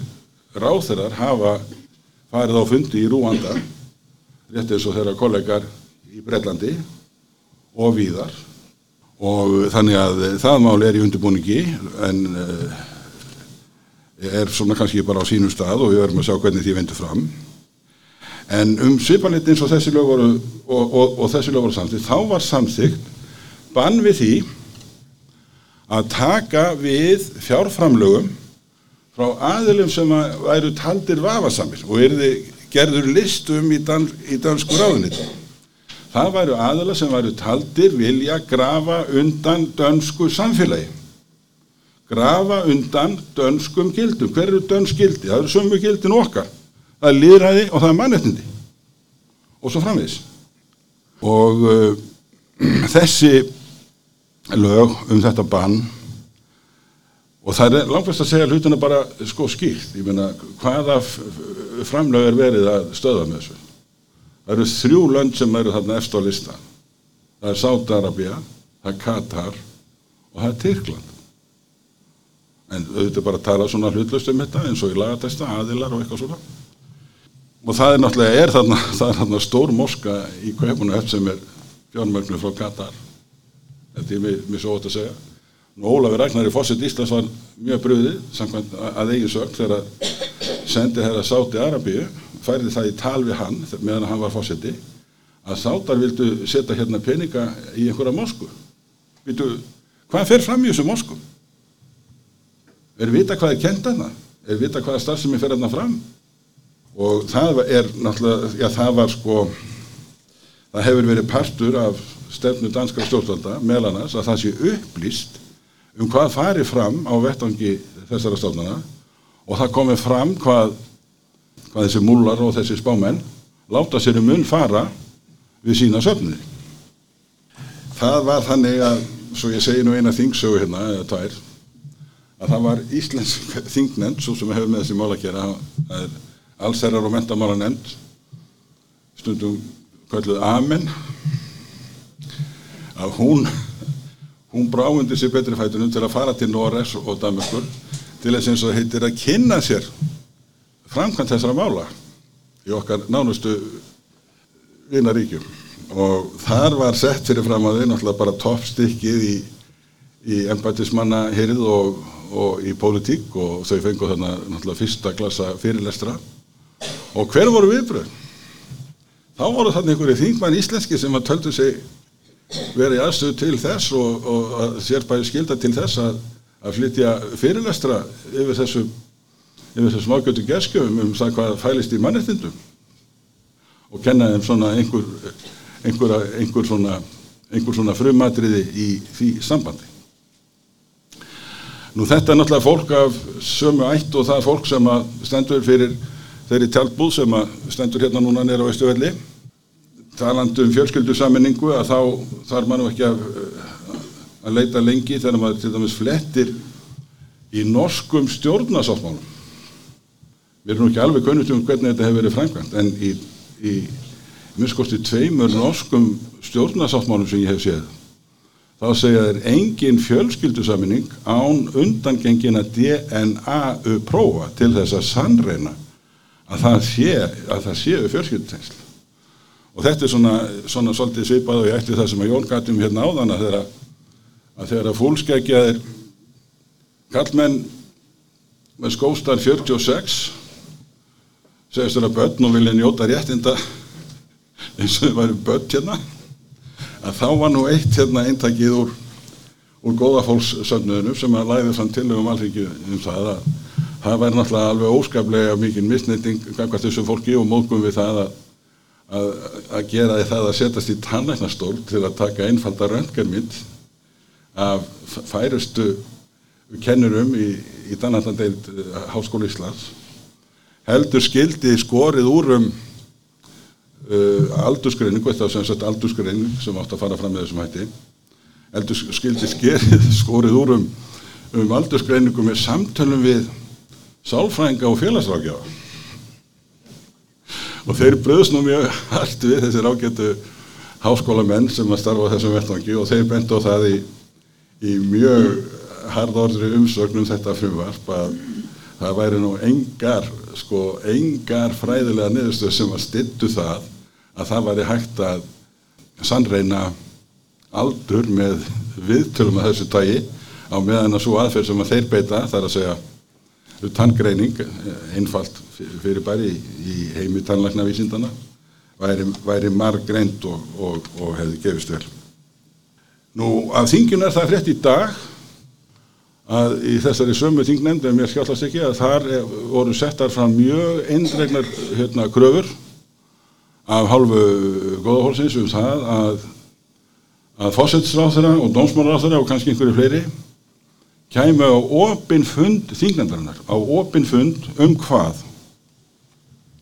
ráþerar hafa farið á fundi í Rúanda rétt eins og þeirra kollegar í Breitlandi og víðar og þannig að það mál er í undirbúningi en uh, er svona kannski bara á sínum stað og við verðum að sjá hvernig því vindur fram en um svipalitt eins og þessi lög voru og, og, og þessi lög voru samþýtt þá var samþýtt bann við því að taka við fjárframlögum frá aðilum sem að væru taldir vafasamir og erði gerður listum í, dan, í dansku ráðuniti. Það væru aðila sem væru taldir vilja grafa undan dönsku samfélagi. Grafa undan dönskum gildum. Hver eru dönsk gildi? Það eru sömu gildin okkar. Það er líðræði og það er mannetindi. Og svo framvegis. Og uh, (clears throat) þessi lög um þetta bann og það er langfest að segja hlutina bara sko skýrt, ég meina hvaða framlög er verið að stöða með þessu það eru þrjú lönd sem eru þarna eftir á lista. Það er Sátarabia það er Katar og það er Tyrkland. En auðvitað bara að tala svona hlutlust um þetta eins og í lagatesta, aðilar og eitthvað svona. Og það er náttúrulega er þarna, (laughs) er þarna stór moska í Kaupinu eftir sem er fjármögnu frá Katar. Þetta er mér, svo ótt að segja. Nú Ólafur Ragnar í Fosset Íslands var mjög bröðið samkvæmt að eigin sögt þegar að sendi þeirra Sáti Arabíu færði það í tal við hann meðan hann var fósetti að Sátar vildu setja hérna peninga í einhverja mosku Vitu, hvað fer fram í þessu mosku? Er vita hvað er kent hana? Er vita hvaða starfsemi fer hana fram? Og það er náttúrulega, já það var sko það hefur verið partur af stefnu danskar stjórnvalda meðal annars að það sé upplýst um hvað fari fram á vettangi þessara stofnana og það komi fram hvað, hvað þessi múlar og þessi spámenn láta sér um mun fara við sína söfnir. Það var þannig að, svo ég segi nú eina þingsögu hérna, eða tvær, að það var Íslensk (laughs) þingnefnd, svo sem hefur með þessi mál að gera, það er allsherrar og mentamála nefnd, stundum kölluð Amen, að hún hún bráundi sér betri fætunum til að fara til Norres og Damerskur til þess og heitir að kynna sér framkvæmt þessara mála í okkar nánustu vinaríkjum og þar var sett fyrir fram að þau náttúrulega bara toppstykkið í, í embætismanna hirð og, og í pólitík og þau fengu þarna náttúrulega fyrsta glasa fyrirlestra og hver voru viðbröð? Þá voru þarna einhverju þingmann íslenski sem að töldu sig verið aðstöðu til þess og, og sér bæði skilda til þess að, að flytja fyrirlestra yfir þessu yfir þessu smágjötu gerskjöfum um það hvað fælist í mannrettindum og kenna þeim svona einhver einhver, einhver svona svona frumatriði í því sambandi Nú þetta er náttúrulega fólk af sömu ætt og það er fólk sem stendur fyrir þeirri tjálpbúð sem stendur hérna núna nýra á Ístuvelli talandi um fjölskyldusaminningu að þá þarf mann ekki að, að leita lengi þegar maður til dæmis flettir í norskum stjórnasáttmálum. Við erum nú ekki alveg kunnust um hvernig þetta hefur verið framkvæmt en í, í minnskosti tveimur norskum stjórnasáttmálum sem ég hef séð þá segja þeir engin fjölskyldusaminning án undangengina DNA-prófa til þess að sannreina að það sé að það séu fjölskyldutengsl. Og þetta er svona, svona svolítið svipað og ég ætti það sem að Jón gatum hérna áðan að þegar að þegar að fólkskeggjaðir kallmenn með skóstar 46 segist þeirra börn og vilja njóta réttinda eins og þau væri börn hérna. Að þá var nú eitt hérna eintakið úr úr góðafólkssöfnuðinu sem að læði þann tilögum alþingi um það að það væri náttúrulega alveg óskaplega mikið misnýtting gangast þessu fólki og móðgum við það að, að, að gera því það að setjast í tannlæknastól til að taka einfalda röntgenmynd af færustu kennurum í, í Danatlandeild Háskóla Íslands heldur skildi skorið úr um uh, aldursgreiningu, var sem sagt aldursgreining sem átt að fara fram með þessum hætti heldur skildi skerið, (laughs) skorið úr um, um aldursgreiningu með samtölum við sálfrænga og félagsrákjafa og þeir bröðs nú mjög hægt við þessir ágættu háskólamenn sem að starfa á þessum vettvangi og þeir bent á það í, í mjög hardordri umsögnum þetta frumvarp að það væri nú engar sko engar fræðilega niðurstöð sem að stittu það að það væri hægt að sannreina aldur með viðtölum að þessu tægi á meðan að svo aðferð sem að þeir beita þar að segja tanngreining einfalt fyrir bæri í heimi tannlæknavísindana væri, væri marg greint og, og, og hefði gefist vel. Nú að þingin er það frétt í dag að í þessari sömu þingnefnd en mér skjálfast ekki að þar voru settar fram mjög eindregnar hérna, kröfur af hálfu góðahólsins um það að að fósetsráþara og dómsmálaráþara og kannski einhverju fleiri kæmu á opin fund þingnefndarinnar, á opin fund um hvað?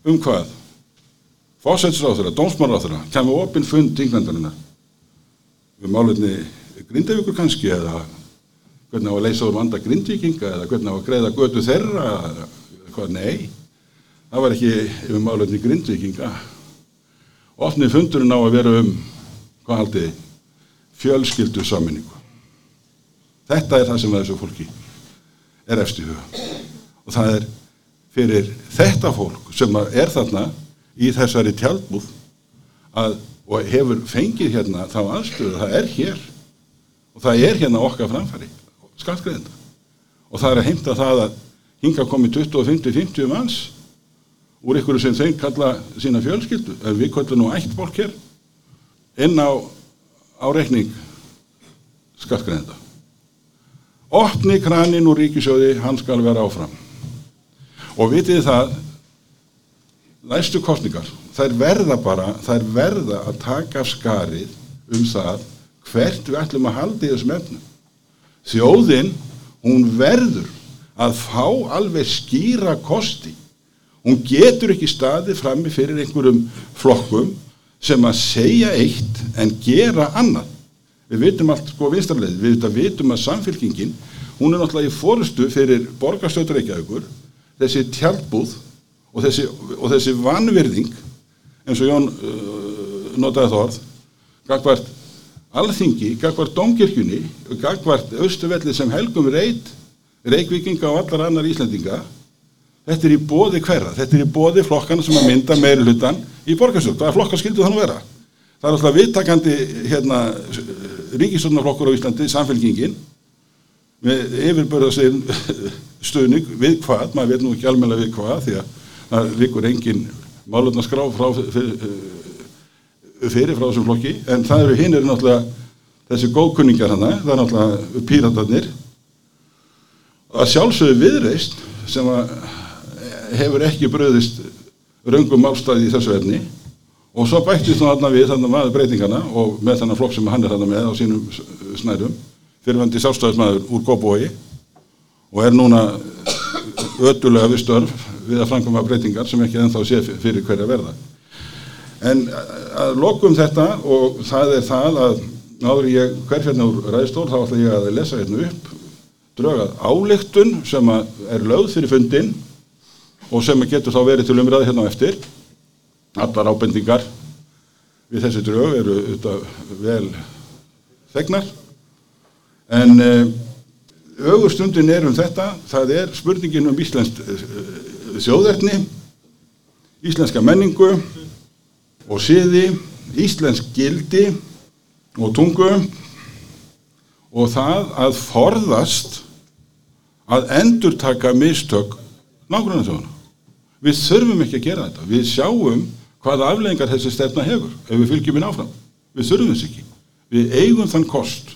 Um hvað? Fósetsráþara, dómsmálaráþara kæmu á opin fund þingnefndarinnar. Um áleitni grindavíkur kannski eða hvernig á að leysa úr vanda grindvíkinga eða hvernig á að greiða götu þeirra hvað, nei það var ekki um áleitni grindvíkinga. Opni fundurinn á að vera um hvað haldið fjölskyldu saminningu. Þetta er það sem þessu fólki er eftir huga. Og það er fyrir þetta fólk sem er þarna í þessari tjálpúð og hefur fengið hérna þá aðstöðu, það er hér. Og það er hérna okkar framfæri, skattgreðenda. Og það er að heimta það að hinga komið 20-50-50 manns úr ykkur sem þeim kalla sína fjölskyldu, en við kallum nú eitt fólk hér inn á á reikning skattgreðenda. Opni kranin úr ríkisjóði, hann skal vera áfram. Og vitið það, næstu kostningar, þær verða bara, þær verða að taka skarið um það hvert við ætlum að halda í þessum efnum. Þjóðin, hún verður að fá alveg skýra kosti. Hún getur ekki staði frammi fyrir einhverjum flokkum sem að segja eitt en gera annað. Við vitum allt sko vinstarleið, við vitum að samfélkingin, hún er náttúrulega í fórustu fyrir borgarstöður Reykjavíkur, þessi tjálpúð og þessi, þessi vanvirðing, eins og Jón uh, notaði þorð, gagvart alþingi, gagvart domkirkjunni, gagvart austuvelli sem helgum reyt, reykvikinga og allar annar Íslandinga, þetta er í bóði hverra, þetta er í bóði flokkana sem að mynda meiri hlutan í borgarstöld, hvaða flokkar skildu þannig vera? Það er alltaf viðtakandi hérna, ríkistofnarflokkur á Íslandi, samfélkingin, með yfirbörðasegin (laughs) stöðning við hvað, maður veit nú ekki almenna við hvað, því að það likur engin málundarskrá frá, fyrir, frá þessum flokki, en það eru hinn eru náttúrulega þessi góðkunningar hana, það er náttúrulega píratarnir, að sjálfsögðu viðreist sem að hefur ekki bröðist raungum málstæði í þessu efni og svo bættist hann við þannig maður breytingana og með þannig flokk sem hann er þannig með á sínum snærum fyrirvændi sástæðismæður úr Góbói og er núna ötulega við störf við að framkvæma breytingar sem ekki ennþá sé fyrir hverja verða en að lokum þetta og það er það að náður ég hver hérna úr ræðstól þá ætla ég að lesa hérna upp drögað áleiktun sem er lögð fyrir fundin og sem getur þá verið til umræði hérna á eftir. Allar ábendingar við þessi drög eru vel þegnar. En augustundin er um þetta. Það er spurningin um Íslands uh, þjóðverðni íslenska menningu og siði, íslensk gildi og tungu og það að forðast að endurtaka mistök nákvæmlega þjóðuna. Við þurfum ekki að gera þetta. Við sjáum hvaða afleggingar þessi stefna hefur ef við fylgjum inn áfram. Við þurfum þess ekki. Við eigum þann kost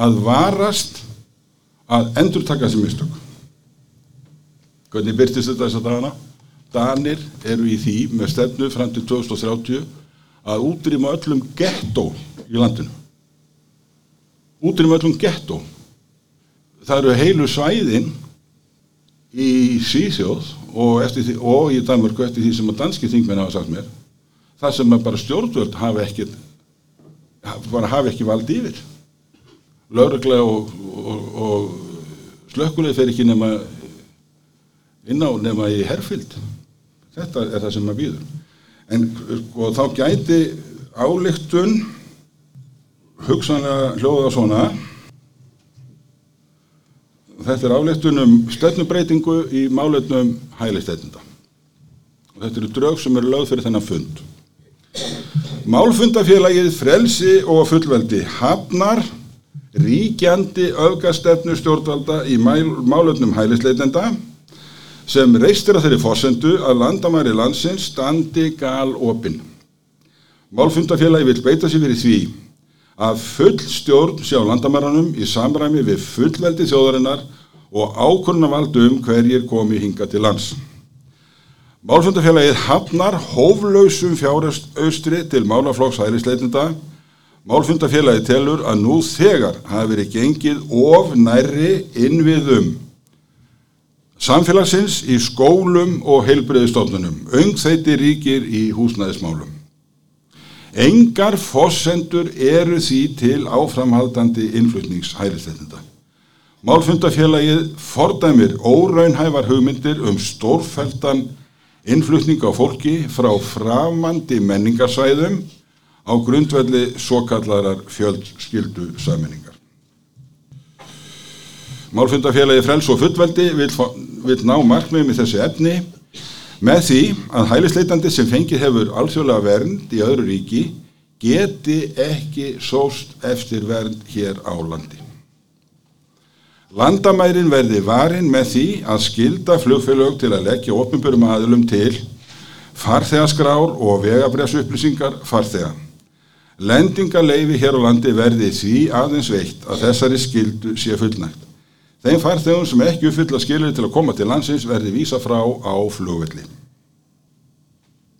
að varast að endurtaka þessi mistök. Hvernig byrtist þetta þess að dagana? Danir eru í því með stefnu fram til 2030 að útrýma öllum gettó í landinu. Útrýma öllum gettó. Það eru heilu svæðin í Svíþjóð og, því, og í Danmörku eftir því sem að danski þingmenn hafa sagt mér það sem að bara stjórnvöld hafi ekki bara hafi ekki valdi yfir lauruglega og, og, og slökkuleg fer ekki nema inn á nema í herfild þetta er það sem maður býður en sko, þá gæti álygtun hugsanlega hljóða svona. Þetta er álygtun um stefnubreitingu í málefnum hælisleitenda. Og þetta eru drög sem eru lögð fyrir þennan fund. Málfundafélagið frelsi og fullveldi hafnar ríkjandi öfgastefnu stjórnvalda í málefnum hælisleitenda sem reistir að þeirri fórsendu að landamæri landsins standi gal opinn. Málfundafélagi vil beita sér fyrir því að full stjórn sjá landamæranum í samræmi við fullveldi þjóðarinnar og ákurna valdu um hverjir komi hinga til lands. Málfundafélagið hafnar hóflausum fjáraustri til málaflokks hælisleitenda. Málfundafélagið telur að nú þegar hafi verið gengið of nærri innviðum samfélagsins í skólum og heilbreyðistofnunum. Öngþeiti ríkir í húsnæðismálum. Engar fossendur eru því til áframhaldandi innflutningshælisleitenda. Málfundafélagið fordæmir óraunhævar hugmyndir um stórfæltan innflutning á fólki frá framandi menningarsvæðum á grundvelli svo kallarar fjöldskildu saminningar. Málfundafélagi Frels og fullveldi vil, vil ná markmiðum í þessu efni með því að hælisleitandi sem fengið hefur alþjóðlega vernd í öðru ríki geti ekki sóst eftir vernd hér á landi. Landamærin verði varin með því að skilda flugfélög til að leggja opnbjörnum aðlum til farþegaskrár og vegabrjásupplýsingar farþega. Lendingaleifi hér á landi verði því aðeins veitt að þessari skildu sé fullnægt. Þeim farþegum sem ekki uppfylla skilur til að koma til landsins verði vísa frá á flugvelli.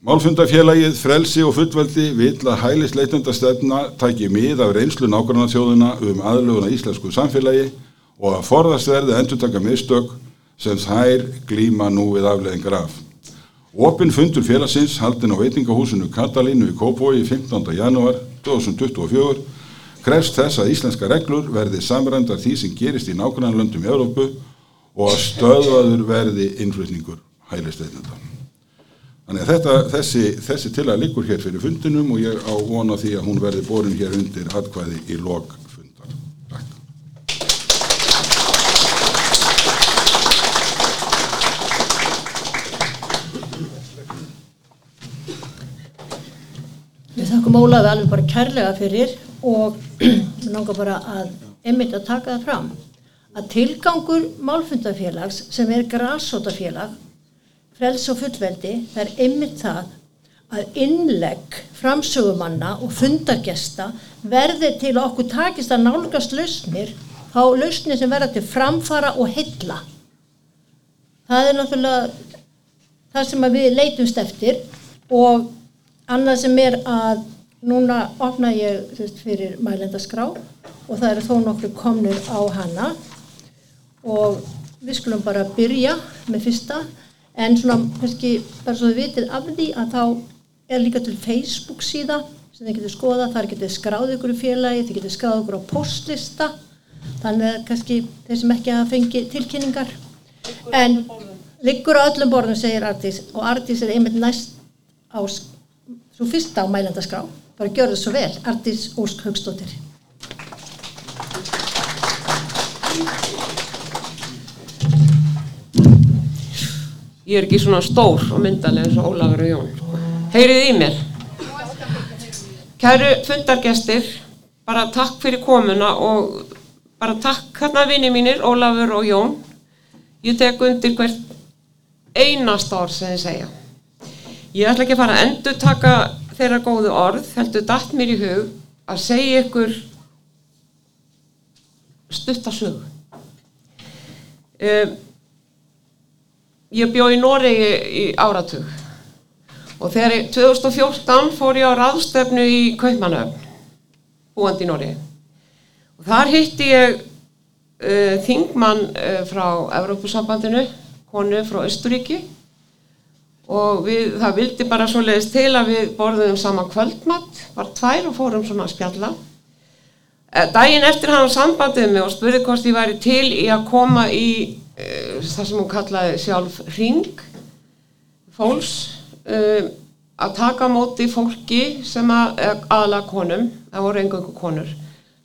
Málfundafélagið, frelsi og fullveldi vil að hælisleitenda stefna tæki mið af reynslu nákvæmna þjóðuna um aðluguna íslensku samfélagi og að forðast verði endur taka mistök sem þær glíma nú við afleðingar af. Opin fundur félagsins haldin á veitingahúsinu Katalínu í Kópói 15. janúar 2024 krefst þess að íslenska reglur verði samrændar því sem gerist í nákvæmlega löndum í Európu og að stöðvaður verði innflutningur hælisteitnenda. Þannig að þetta, þessi, þessi til að liggur hér fyrir fundinum og ég á vona því að hún verði borin hér undir atkvæði í lok fundar. Takk. Við þakkum Ólafi alveg bara kærlega fyrir og (clears throat) við langar bara að einmitt að taka það fram að tilgangur málfundafélags sem er grásótafélag frels og fullveldi það er einmitt það að innlegg framsögumanna og fundargesta verði til okkur takist að nálgast lausnir þá lausnir sem verða til framfara og heilla. Það er náttúrulega það sem við leitumst eftir og annað sem er að núna opna ég veist, fyrir mælendaskrá og það eru þó nokkur komnir á hana. Og við skulum bara byrja með fyrsta. En svona kannski bara svo þið vitið af því að þá er líka til Facebook síða sem þið getur skoða, þar getur skráð ykkur í félagi, þið getur skráð ykkur á postlista. Þannig að kannski þeir sem ekki hafa fengið tilkynningar. En liggur á öllum borðum segir Artís og Artís er einmitt næst á svo fyrsta á mælendaskrá bara gjör það svo vel, Artís Ósk Haugstóttir ég er ekki svona stór og myndaleg eins og Ólafur og Jón sko. heyrið í mér. Kæru fundargestir bara takk fyrir komuna og bara takk hérna vini mínir Ólafur og Jón. Ég tek undir hvert einast orð sem þið segja ég ætla ekki að fara að endur taka þeirra góðu orð heldur datt mér í hug að segja ykkur stuttasögu um, ég bjó í Noregi í áratug og þegar ég, 2014 fór ég á ráðstefnu í Kaupmannöfn búandi í Noregi. Og þar hitti ég uh, þingmann uh, frá Evrópusambandinu konu frá Östuríki og við, það vildi bara svo leiðist til að við borðum saman kvöldmatt, var tvær og fórum svona að spjalla Eh, Daginn eftir hann sambandið mig og spurði hvort ég væri til í að koma í uh, það sem hún kallaði sjálf ring fólks uh, að taka móti fólki sem að, aðla konum, það voru engungu konur,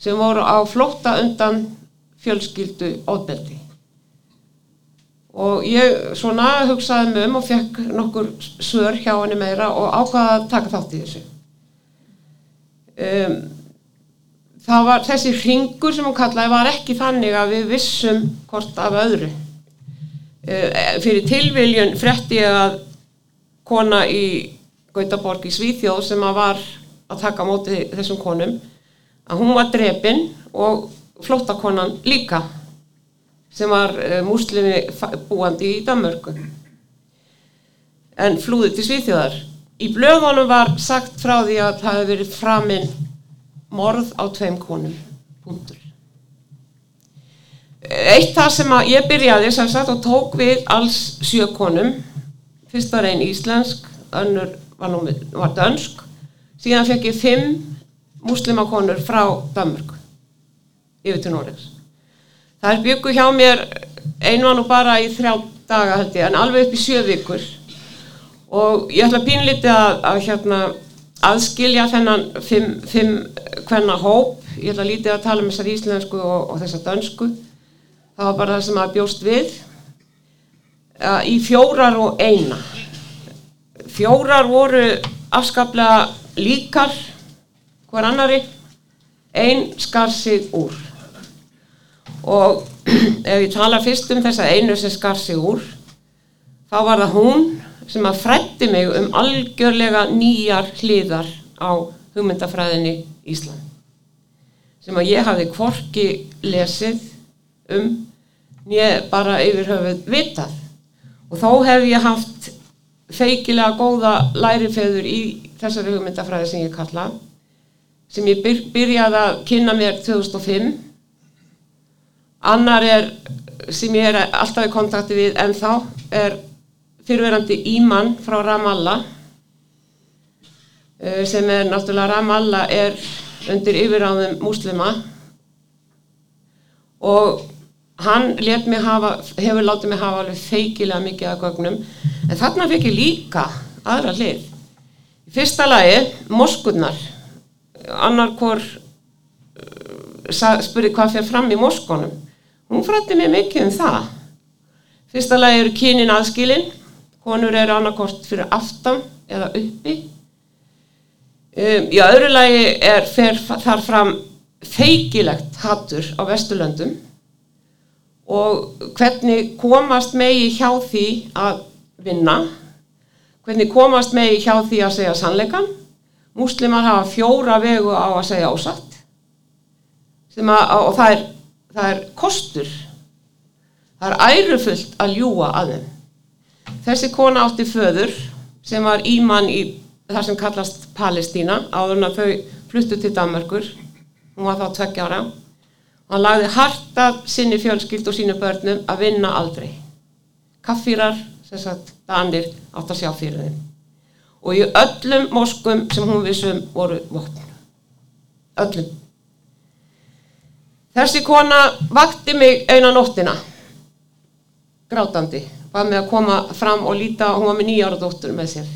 sem voru á flótta undan fjölskyldu óðbeldi. Og ég svona hugsaði mig um og fekk nokkur svör hjá henni meira og ákvaða að taka þátt í þessu. Um, það var þessi hringur sem hún kallaði var ekki þannig að við vissum hvort af öðru uh, fyrir tilviljun fretti ég að kona í Gautaborg í Svíþjóð sem að var að taka móti þessum konum að hún var drepin og flóttakonan líka sem var uh, múslimi búandi í Danmörku. En flúði til Svíþjóðar. Í blöðunum var sagt frá því að það hefði verið framinn morð á tveim konum. Punktur. Eitt það sem ég byrjaði sem sagt og tók við alls sjö konum. Fyrst var einn íslensk önnur var, nú, var dönsk. Síðan fekk ég fimm muslimakonur frá Danmörk yfir til Noregs það er byggu hjá mér var nú bara í þrjá daga held ég en alveg upp í sjö vikur. Og ég ætla pínlítið að, að hérna aðskilja þennan fimm, fimm hvenna hóp, ég ætla lítið að tala um þessar íslensku og, og þessar dönsku. Það var bara það sem að bjóst við. Í fjórar og eina. Fjórar voru afskaplega líkar hver annari einn skar sig úr og (clears throat) ef ég tala fyrst um þessa einu sem skar sig úr þá var það hún sem að frætti mig um algjörlega nýjar hliðar á hugmyndafræðinni Ísland sem að ég hafði kvorki lesið um nýja bara yfir höfuð vitað. Og þó hef ég haft feikilega góða lærifeður í þessari hugmyndafræði sem ég kalla sem ég byr, byrjaði að kynna mér 2005 annar er sem ég er alltaf í kontakti við en þá er fyrirverandi Íman frá Ramallah eh, sem er náttúrulega Ramallah er undir yfiráðum múslima og hann hafa, hefur látið mig hafa alveg feikilega mikið að gögnum. En þarna fekk ég líka aðra hlið. Í fyrsta lagi moskurnar. Annar hvort uh, spurði hvað fyrir fram í moskonum hún frætti mig mikið um það. Fyrsta lagi eru kynin aðskilin. Konur eru annarkort fyrir aftan eða uppi. Um, í öðru lagi er fer, þar fram feikilegt hattur á Vesturlöndum. Og hvernig komast megi hjá því að vinna? Hvernig komast megi hjá því að segja sannleikan múslimar hafa fjóra vegu á að segja ósatt. Að, og það er, það er kostur það er ærufullt að ljúa að þeim Þessi kona átti föður sem var ímann í það sem kallast Palestína áður en að þau fluttu til Danmarkur. Hún var þá tveggja ára. Hann lagði harta sinni fjölskyld og sínu börnum að vinna aldrei. Kaffýrar, sem sagt, danir átt að sjá fyrir þeim. Og í öllum moskum sem hún vissum voru vopn. Öllum. Þessi kona vakti mig eina nóttina. Grátandi var með að koma fram og líta, hún var með nýjára dóttur með sér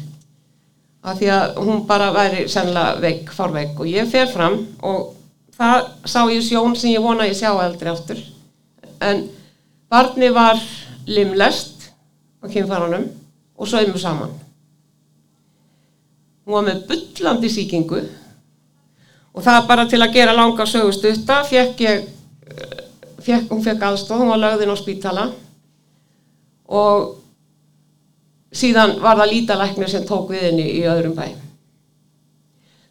af því að hún bara væri sennilega veik, farveik og ég fer fram og það sá ég sjón sem ég vona ég sjá eldri áttur en barni var limlest á kynfæranum og saumu saman. Hún var með bullandi sýkingu og það bara til að gera langa sögustutta fekk ég, eh, fekk, hún fekk aðstof, hún var lögðin á spítala og síðan var það lítalæknir sem tók við henni í öðrum bæ.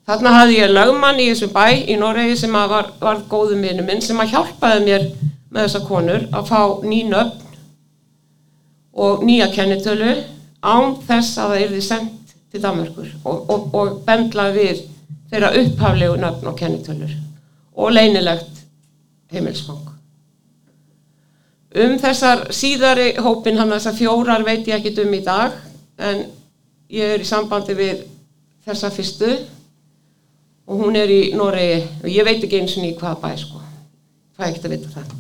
Þarna hafði ég lögmann í þessum bæ í Noregi sem var, var góðum vinnu minn sem að hjálpaði mér með þessa konur að fá ný nöfn og nýja kennitölu án þess að það yrði sendt til Danmarkur og, og, og bendla við þeirra upphaflegu nöfn og kennitölur og leinilegt heimilsfang. Um þessar síðari hópin, hann þessar fjórar veit ég ekki um í dag, en ég er í sambandi við þessa fyrstu og hún er í Noregi og ég veit ekki eins og ný hvað bæ sko, hvað ekkert að vita það.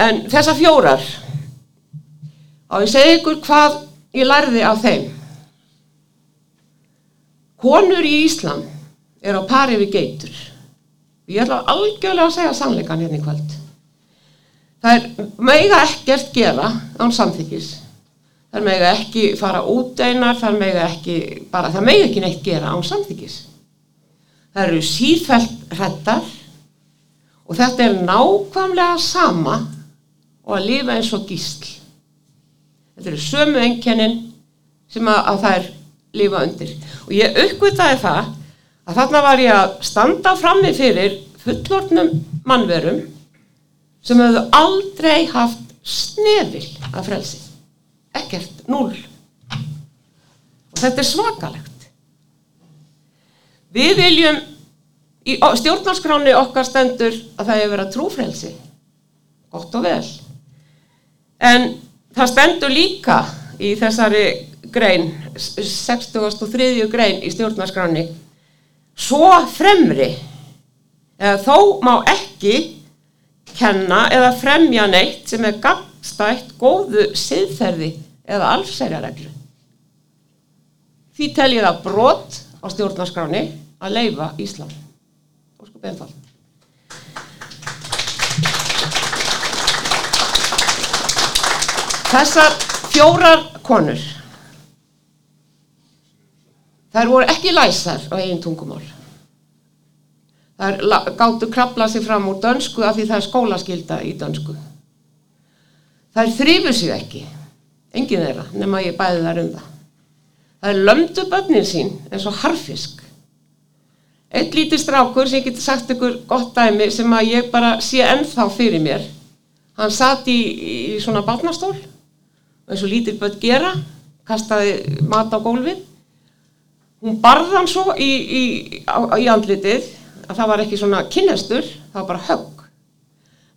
En þessar fjórar, á ég segi ykkur hvað ég lærði af þeim. Konur í Íslam er á pari við geitur. Ég ætla algjörlega að segja sannleikan hérna í kvöld. Það er mega ekkert gera án samþykis. Það er mega ekki fara út einar, það er mega ekki, bara það mega ekki neitt gera án samþykis. Það eru síðfælt hrettar og þetta er nákvæmlega sama og að lifa eins og gísl. Þetta eru sömu enkennin sem að, að það er lifa undir. Og ég uppgötaði það að þarna var ég að standa frammi fyrir fullortnum mannverum sem hefðu aldrei haft snefil af frelsi. Ekkert, núl. Og þetta er svakalegt. Við viljum, í stjórnarskráni okkar stendur að það hefur verið trúfrelsi. Gott og vel. En það stendur líka í þessari grein, 63. grein í stjórnarskráni, svo fremri, eða þó má ekki kenna eða fremja neitt sem er gangstætt góðu siðferði eða alfsæriareglu. Því tel ég það brot á stjórnarskráni að leifa Íslam. Og sko beinfald. Þessar fjórar konur þær voru ekki læsar á einn tungumál. Þær gáttu krabla sig fram úr dönsku af því það er skólaskylda í dönsku. Þær þrýfu sig ekki engin þeirra nema ég bæði þar um það. Þær lömdu bönnin sín eins og harfisk. Eitt lítið strákur sem ég geti sagt ykkur gott dæmi sem að ég bara sé ennþá fyrir mér hann satt í, í svona barnastól eins og lítil börn gera kastaði mat á gólfið hún barði hann svo í, í, á, í andlitið að það var ekki svona kynnestur það var bara högg.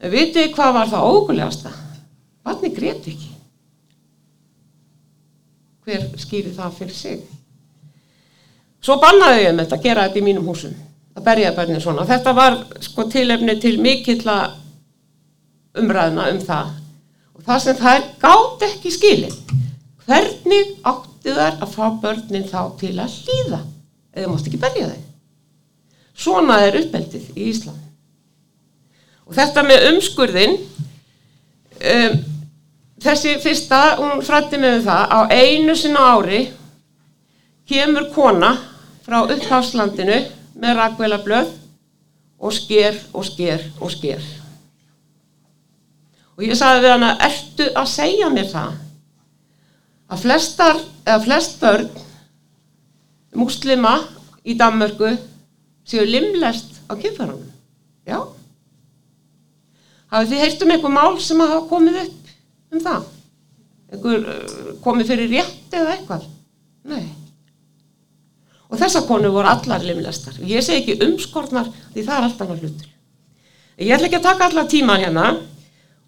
En vitið hvað var það ógulegasta barni greti ekki. Hver skýri það fyrir sig? Svo bannaði ég um þetta að gera þetta í mínum húsum að berja börnin svona. Þetta var sko tilefni til mikill umræðna um það. Og það sem það er gátt ekki skilin hvernig áttu þær að fá börnin þá til að hlýða eða mást ekki berja þau. Svona er uppeldið í Ísland og þetta með umskurðin um, þessi fyrsta hún frætti með um það á einu sinna ári kemur kona frá uppháslandinu með rakveila blöð og sker og sker og sker. Og ég sagði við hana ertu að segja mér það að flestar eða flest börn muslima í Danmörku séu limlest á kynfærunum já. Hafið þið heist um einhver mál sem hafa komið upp um það? Einhver uh, komið fyrir rétt eða eitthvað? Nei. Og þessar konu voru allar limlestar. Ég segi ekki umskortnar því það er alltaf hann hlutur. Ég ætla ekki að taka allar tíma hérna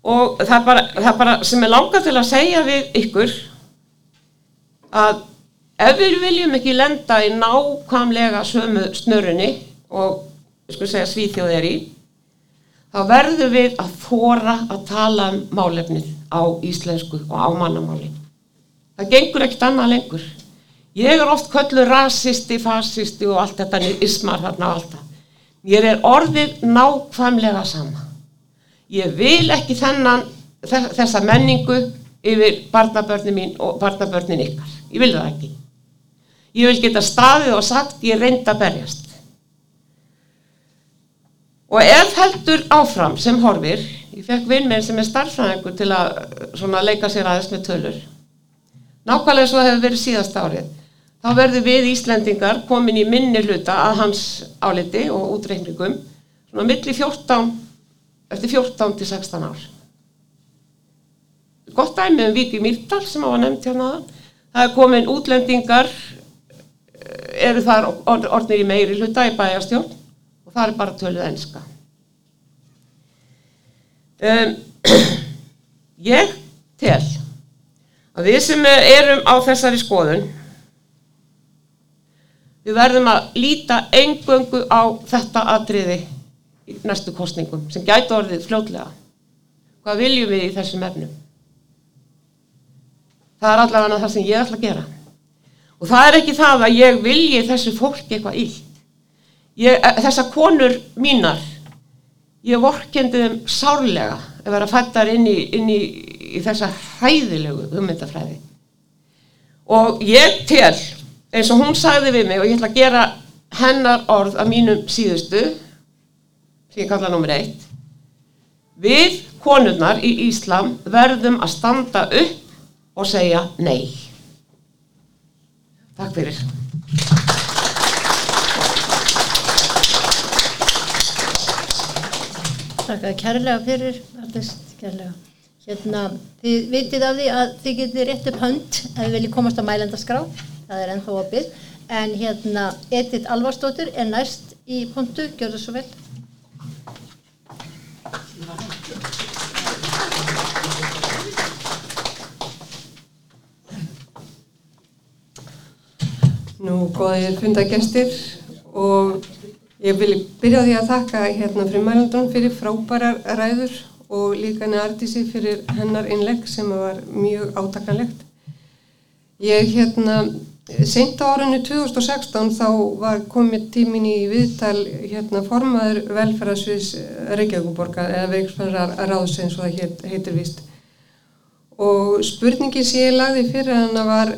og það er, bara, það er bara sem er langað til að segja við ykkur að ef við viljum ekki lenda í nákvæmlega sömu snörunni og segja svíþjóð er í þá verðum við að þóra að tala um málefnið á íslensku og á mannamáli. Það gengur ekkert annað lengur. Ég er oft köllu rasisti, fasisti og allt þetta ismar þarna og allt það. Ég er orðið nákvæmlega sama. Ég vil ekki þennan, þessa menningu yfir barnabörnin mín og barnabörnin ykkar. Ég vil það ekki. Ég vil geta staðið og sagt ég reynd að berjast. Og ef heldur áfram sem horfir, ég fekk vinn minn sem er starfræðingur til að leika sér aðeins með tölur. Nákvæmlega svo hefur verið síðast árið. Þá verður við Íslendingar komin í minni hluta að hans áliti og útreikningum svona milli 14, eftir 14 til 16 ár. Gott dæmi um Viki Mýrdal sem á að nefnt hérna aðan. Það er komin útlendingar, eru þar orðnir í meiri hluta í bæjarstjórn og það er bara töluð enska. Um, (clears throat) ég tel að við sem erum á þessari skoðun við verðum að líta engöngu á þetta atriði í næstu kostningum sem gæti orðið fljótlega. Hvað viljum við í þessum efnum? Það er allavega það sem ég ætla að gera. Og það er ekki það að ég vilji þessu fólki eitthvað illt. Ég, þessa konur mínar, ég vorkendi þeim sárlega að vera fættar inn í, inn í, í þessa hæðilegu hugmyndafræði. Og ég tel, eins og hún sagði við mig og ég ætla að gera hennar orð af mínum síðustu, sem ég kalla nummer eitt, við konurnar í Íslam verðum að standa upp og segja nei. Takk fyrir. Takk að kærlega fyrir, allast kærlega. Hérna, þið vitið af því að þið getið rétt upp hönd ef þið viljið komast á mælendaskrá, það er ennþá opið. En hérna, Edith Alvarsdóttir er næst í pontu, gjör það svo vel. Nú, góðir fundagestir og ég vil byrja á því að þakka hérna frimælundun fyrir frábærar ræður og líka Artísi fyrir hennar innlegg sem var mjög átakanlegt. Ég hérna, seint á árinu 2016 þá var komið tímin í viðtal hérna formaður velferðarsviðs Reykjavíkuborga eða veiksfæðar ráðsins og það heit, heitir vist. Og spurningin sem ég lagði fyrir hana var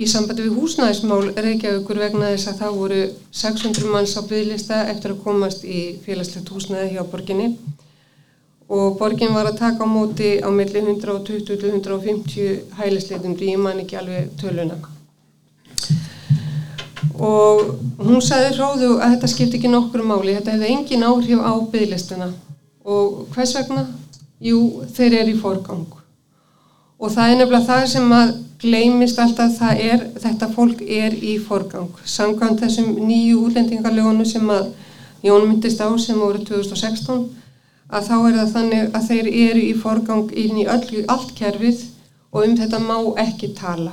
í sambandi við húsnæðismál Reykjavíkur vegna þess að þá voru 600 manns á bygglista eftir að komast í félagslegt húsnæði hjá borginni og borgin var að taka á móti á milli 120-150 hælisleitum því ég man ekki alveg töluna. Og hún sagði hróðu að þetta skipti ekki nokkur máli, þetta hefði engin áhrif á bygglistana og hvers vegna? Jú, þeir eru í forgang. Og það er nefnilega það sem að gleymist alltaf það er, þetta fólk er í forgang. Samkvæmt þessum nýju útlendingarlegunum sem að Jón myndist á sem voru 2016 að þá er það þannig að þeir eru í forgang inn í öll, allt kerfið og um þetta má ekki tala.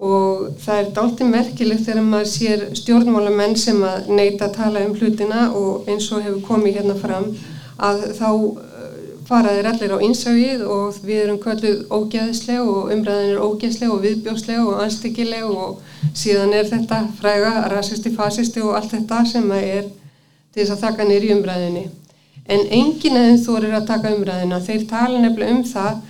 Og það er dálti merkilegt þegar maður sér stjórnmálamenn sem að neyta að tala um hlutina og eins og hefur komið hérna fram að þá faraðir allir á einsæfið og við erum kölluð ógeðsleg og umræðin er ógeðsleg og viðbjósleg og anstíkileg og síðan er þetta fræga, rasisti, fasisti og allt þetta sem er til þess að taka nýri umræðinni. En enginn aðeins þú er að taka umræðina, þeir tala nefnilega um það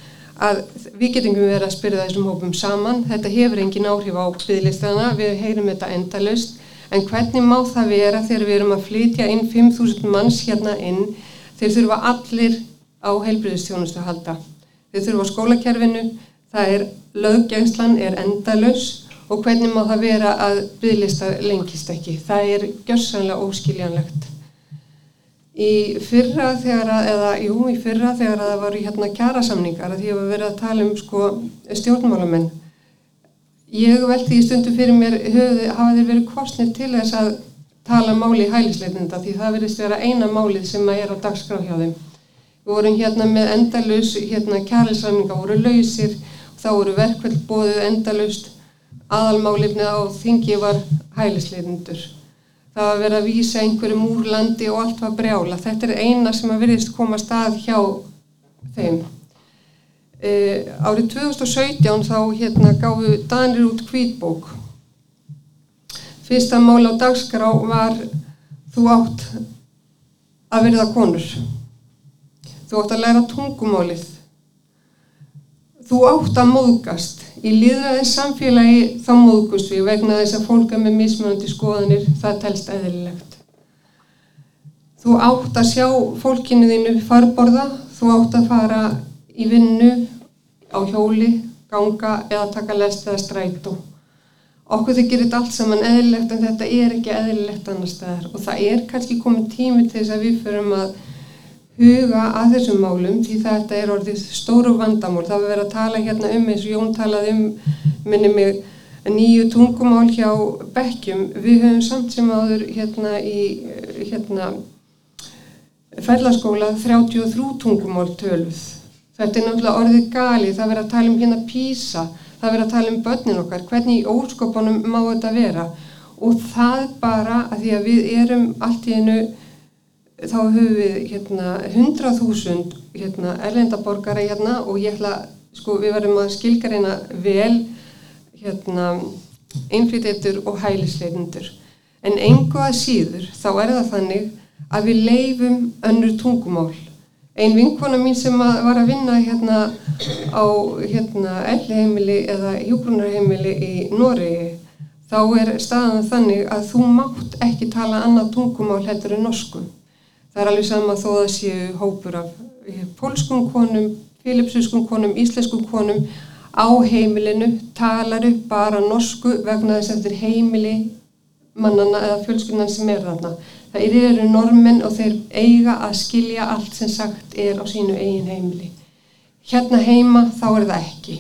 að við getum verið að spyrja þessum hópum saman, þetta hefur engin áhrif á byggðlistana, við heyrum þetta endalust, en hvernig má það vera þegar við erum að flytja inn 5.000 manns hérna inn, þeir þurfa allir á heilbriðistjónustu að halda. Þau þurfa á skólakerfinu, það er löggengslan, er endalus og hvernig má það vera að byggðlista lengist ekki. Það er gjörsanlega óskiljanlegt. Í fyrra þegar að, eða jú, í fyrra þegar að það var í hérna kjærasamningar að því að við verðum að tala um sko stjórnmálamenn. Ég veldi í stundu fyrir mér, höfðu, hafa þeir verið kostnir til þess að tala máli í hælisleitenda því það verðist vera eina málið sem að er á dagskrá hjá þeim. Við vorum hérna með endalus, hérna kjærlisræninga voru lausir, þá voru verkveld bóðið endalust, aðalmálifnið á þingi var hælisleitundur. Það var verið að vísa einhverjum úr landi og allt var brjála. Þetta er eina sem að veriðist koma stað hjá þeim. E, árið 2017 þá hérna gáfu Danir út kvítbók. Fyrsta mál á dagskrá var þú átt að verða konur. Þú átt að læra tungumálið. þú átt að móðgast. Í líðræðis samfélagi þá móðgust við vegna þess að fólk er með mismunandi skoðanir það telst eðlilegt. Þú átt að sjá fólkinu þínu farborða. Þú átt að fara í vinnu á hjóli, ganga eða taka lest eða strætó. Okkur þau gerir þetta allt saman eðlilegt en þetta er ekki eðlilegt annar staðar. Og það er kannski komið tími til þess að við förum að huga að þessum málum því þetta er orðið stóru vandamál. Það verið að tala hérna um eins og Jón talaði um minni mig nýju tungumál hjá Bekkjum. Við höfum samt sem áður hérna í hérna fellaskóla 33 tungumál töluð. Þetta er náttúrulega orðið gali. Það verið að tala um hérna písa. Það verið að tala um börnin okkar. Hvernig í óskopunum má þetta vera? Og það bara að því að við erum allt í hennu þá höfum við hérna 100.000 hérna erlendaborgara hérna og ég ætla, sko við verðum að skilgarina vel hérna innflytjendur og hælisleitundur en engu að síður þá er það þannig að við leifum önnur tungumál. Ein vinkona mín sem að var að vinna hérna á hérna ellheimili eða hjógrunarheimili í Noregi þá er staðan þannig að þú mátt ekki tala annað tungumál heldur en norskum Það er alveg sama þó að séu hópur af eh, pólskum konum, filipsúskum konum, íslenskum konum á heimilinu, talar upp bara norsku vegna þess er heimili mannana eða fjölskyndan sem er þarna. Það eru normen og þeir eiga að skilja allt sem sagt er á sínu eigin heimili. Hérna heima þá er það ekki.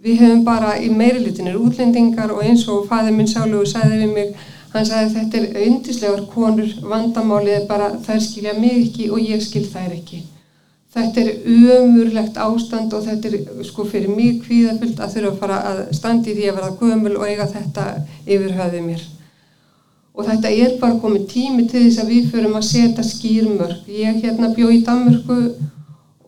Við hefum bara í meirilitinir útlendingar og eins og fæðið minn sálu og sæði við mig Hann sagði þetta er undislegar konur, vandamálið er bara þær skilja mig ekki og ég skil þær ekki. Þetta er umurlegt ástand og þetta er sko fyrir mig kvíðafyllt að þurfa að fara að standi því að verða gömul og eiga þetta yfir höfðið mér. Og þetta er bara komið tími til þess að við förum að setja skýrmörk. Ég hérna bjó í Danmörku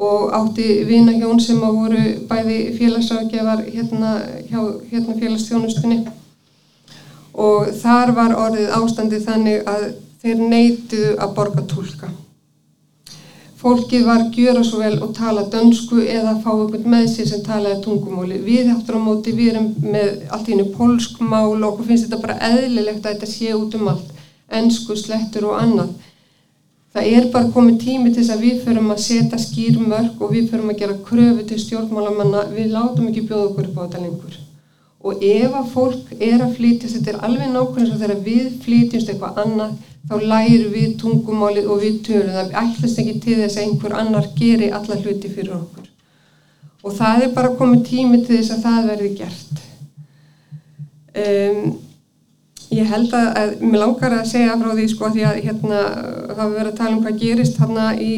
og átti vina hjón sem að voru bæði félagsrákjafar hérna, hérna félagsþjónustunni og þar var orðið ástandið þannig að þeir neytiðu að borga tólka. Fólkið var gjöra svo vel og tala dönsku eða fá einhvern með sér sem talaði tungumóli. Við áttur á móti, við erum með allt í hennu polskmál og finnst þetta bara eðlilegt að þetta sé út um allt, ennsku, slettur og annað. Það er bara komið tími til þess að við förum að setja skýrmörk og við förum að gera kröfu til stjórnmálamanna, við látum ekki bjóða okkur upp á þetta lengur og ef að fólk er að flytjast, þetta er alveg nákvæmlega svo þegar við flytjumst eitthvað annað þá læru við tungumálið og við tölum það. Ætlast ekki til þess að einhver annar geri alla hluti fyrir okkur. Og það er bara komið tími til þess að það verði gert. Um, ég held að, að mér langar að segja frá því sko því að hérna það við verðum að tala um hvað gerist hérna í,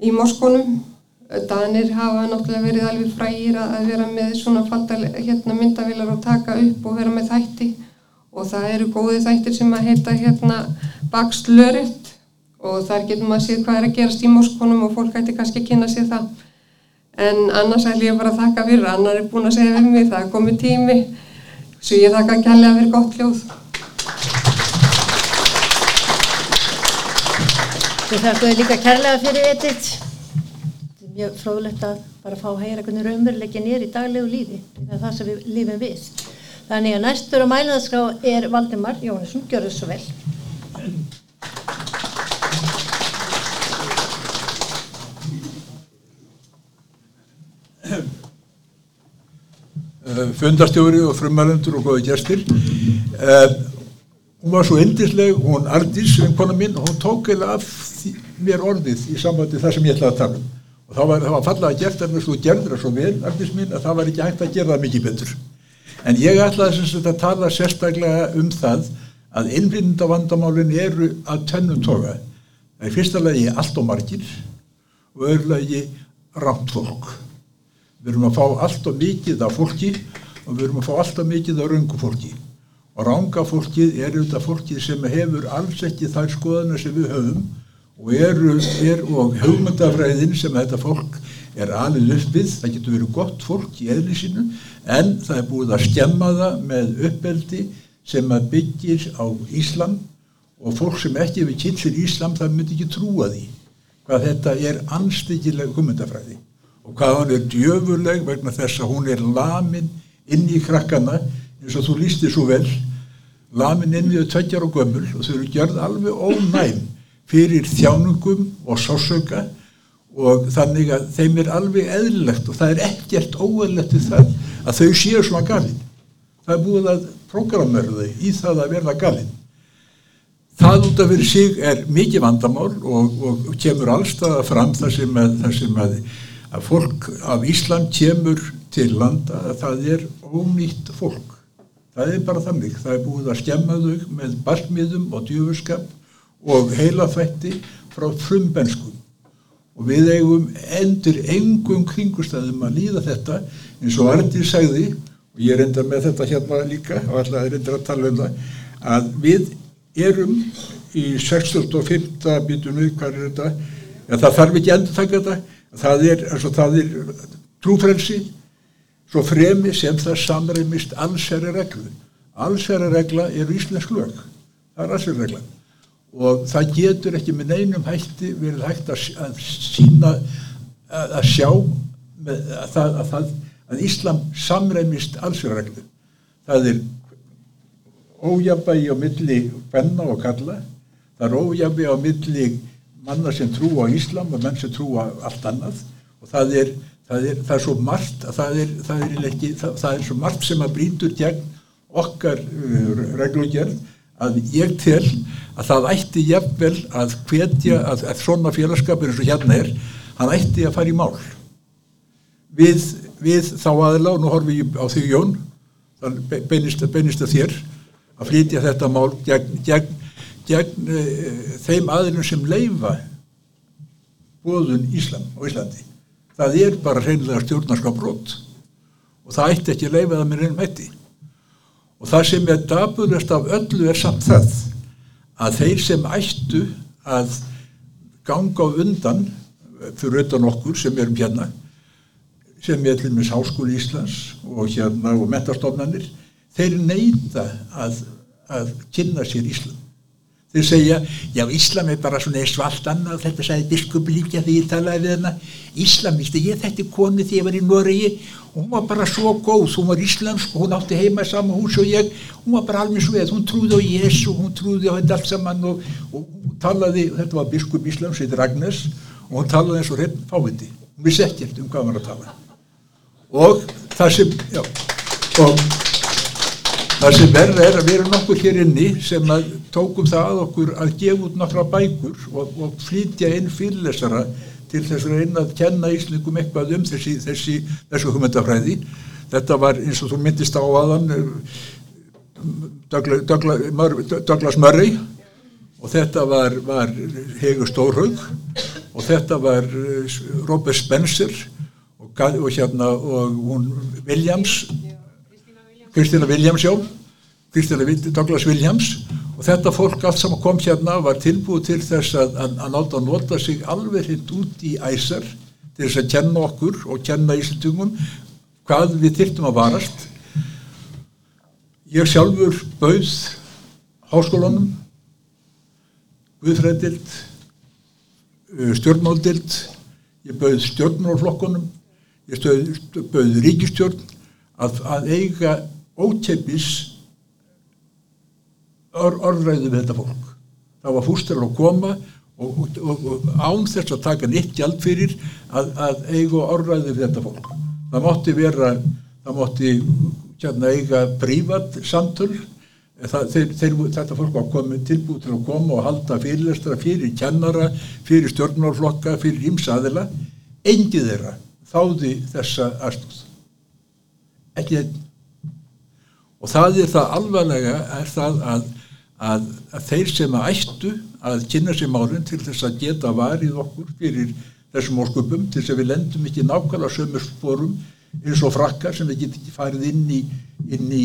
í Moskónum Danir hafa náttúrulega verið alveg frægir að vera með svona fattal hérna, myndavilar og taka upp og vera með þætti. Og það eru góði þættir sem að heita hérna bakslöritt og þar getur maður að séð hvað er að gerast í móskonum og fólk ætti kannski að kynna sér það. En annars ætlum ég bara að þakka fyrir. Annar er búin að segja við mig, það er komið tími. Svo ég þakka kærlega fyrir gott hljóð. Þakka þið líka kærlega fyrir Edith mjög fróðlegt að bara fá að heyra hvernig raunveruleikin er í daglegu lífi. Það er það sem við lífum við. Þannig að næstur á mælaðská er Valdimar Jónesson, gjör þess svo vel. Eh, fundarstjóri og frumælendur og góði gæstir uh, hún var svo endisleg hún Ardís, vinkona mín hún tók eða af mér orðið í sambandi það sem ég ætlaði að tala um það var, var fallega gert en þú gerður það svo vel að það var ekki hægt að gera það mikið betur. En ég ætlaði að tala sérstaklega um það að innblindavandamálin eru að tennum toga. Það er fyrsta lagi allt og margir og öðru lagi rámt fólk. Við erum að fá allt og mikið af fólki og við erum að fá allt og mikið af raungu fólki. Og ranga fólkið er auðvitað fólkið sem hefur alls ekki þær skoðana sem við höfum og eru er, og hugmyndafræðin sem þetta fólk er alveg uppið, það getur verið gott fólk í eðli sínu en það er búið að skemma það með uppeldi sem að byggir á Íslam. Og fólk sem ekki hefur kynnt fyrir Íslam það myndi ekki trúa því hvað þetta er anstíkileg hugmyndafræði. Og hvað hún er djöfurleg vegna þess að hún er lamin inn í krakkana eins og þú lísti svo vel. Lamin inn þau tveggjar og gömul og þau eru gjörð alveg ónæm fyrir þjánungum og sásöka og þannig að þeim er alveg eðlilegt og það er ekkert óeðlegt við það að þau séu svona galinn það er búið að prógramera þau í það að verða galinn það út af fyrir sig er mikið vandamál og, og kemur allstaða fram þar sem, að, þar sem að, að fólk af Ísland kemur til landa að það er ónýtt fólk. Það er bara þannig, það er búið að skemma þau með barmiðum og djúfurskap og heilafætti frá frumbenskum og við eigum endur engum kringustæðum að líða þetta eins og Arndir sagði og ég enda með þetta hérna líka og alltaf enda að tala um það að við erum í 65. bitunum hvað er þetta? Ja, það þarf ekki endur taka þetta. Það er, altså, það er trúfrelsi svo fremi sem það samreimist allsæri reglu allsæri regla er íslensk lög. Það er allsæri regla og það getur ekki með neinum hætti verið hægt að, sína að, sjá með, að, að, að Íslam samreimist allsæri reglu það er ójabægi á milli benna og kalla það er ójabægi á milli manna sem trú á Íslam og menn sem trú á allt annað. Og það er, það er, það er svo margt það er, það er ekki, það er svo margt sem að brýndur gegn okkar uh, reglugjörð að ég tel að það ætti jafnvel að hvetja að, að svona félagskapur eins og hérna er hann ætti að fara í mál við, við þá aðila og nú horfum við á því Jón beinist, beinist að þér að flytja þetta mál gegn, gegn, gegn e, þeim aðilum sem leifa bóðun Íslam og Íslandi. Það er bara reynilega stjórnarskaprót og það ætti ekki leifa það með reynum hætti. Og það sem er daburlest af öllu er samt það að þeir sem ættu að ganga undan fyrir utan okkur sem erum hérna sem er til og meins Háskóli Íslands og hérna og mentastofnanir þeir neyta að, að kynna sér Íslam þeir segja, já Íslam er bara svona svalt annað, þetta sagði biskup líka þegar ég talaði við hana. Íslam, ég þetta konu þegar ég var í Noregi og hún var bara svo góð, hún var íslamsk og hún átti heima saman hús og ég. Hún var bara alveg svo veð, hún trúði á Jésu hún trúði á þetta allt saman og, og hún talaði, þetta var biskup Íslams heitir Agnes og hún talaði eins og hrein fáviti, hún vissi ekkert um hvað hann var að tala. Og það sem já, og Það sem verður er að vera nokkur hér inni sem að tókum það að okkur að gefa út nokkra bækur og, og flytja inn fyrirlesara til þess að reyna að kenna íslingum eitthvað um þessi, þessi, þessu humendafræði. Þetta var eins og þú myndist á aðan Douglas, Douglas, Douglas Murray og þetta var, var Hegur Stórhaug og þetta var eh, Robert Spencer og, og hérna og Williams Kristina Williams já Kristina Douglas Williams. Og þetta fólk allt sem kom hérna var tilbúið til þess að, að, að náta að nota sig alveg hitt út í æsar til þess að kenna okkur og kenna Íslandungum hvað við þyrtum að varast. Ég sjálfur bauð háskólanum Guðfrædild uh, stjórnmáldild ég bauð stjórnmálflokkunum ég bauð ríkistjórn að, að eiga óteppis or, orðræðu við þetta fólk. Það var fústur að koma og, og, og, án þess að taka nýtt gjald fyrir að, að eiga orðræðu við þetta fólk. Það mátti vera, það mátti hérna, eiga prívat samtöl, það, þeir, þeir, þetta fólk var komið tilbúið til að koma og halda fyrirlestra fyrir kennara, fyrir stjórnmálflokka, fyrir ímsaðila, engið þeirra þáði þessa aðstóð. Ekki og það er það alvarlega er það að, að, að þeir sem að ættu að kynna sér málinn til þess að geta varið okkur fyrir þessum orkupum til þess að við lendum ekki nákvæmlega sömur sporum eins og frakkar sem við getum ekki farið inn í, inn í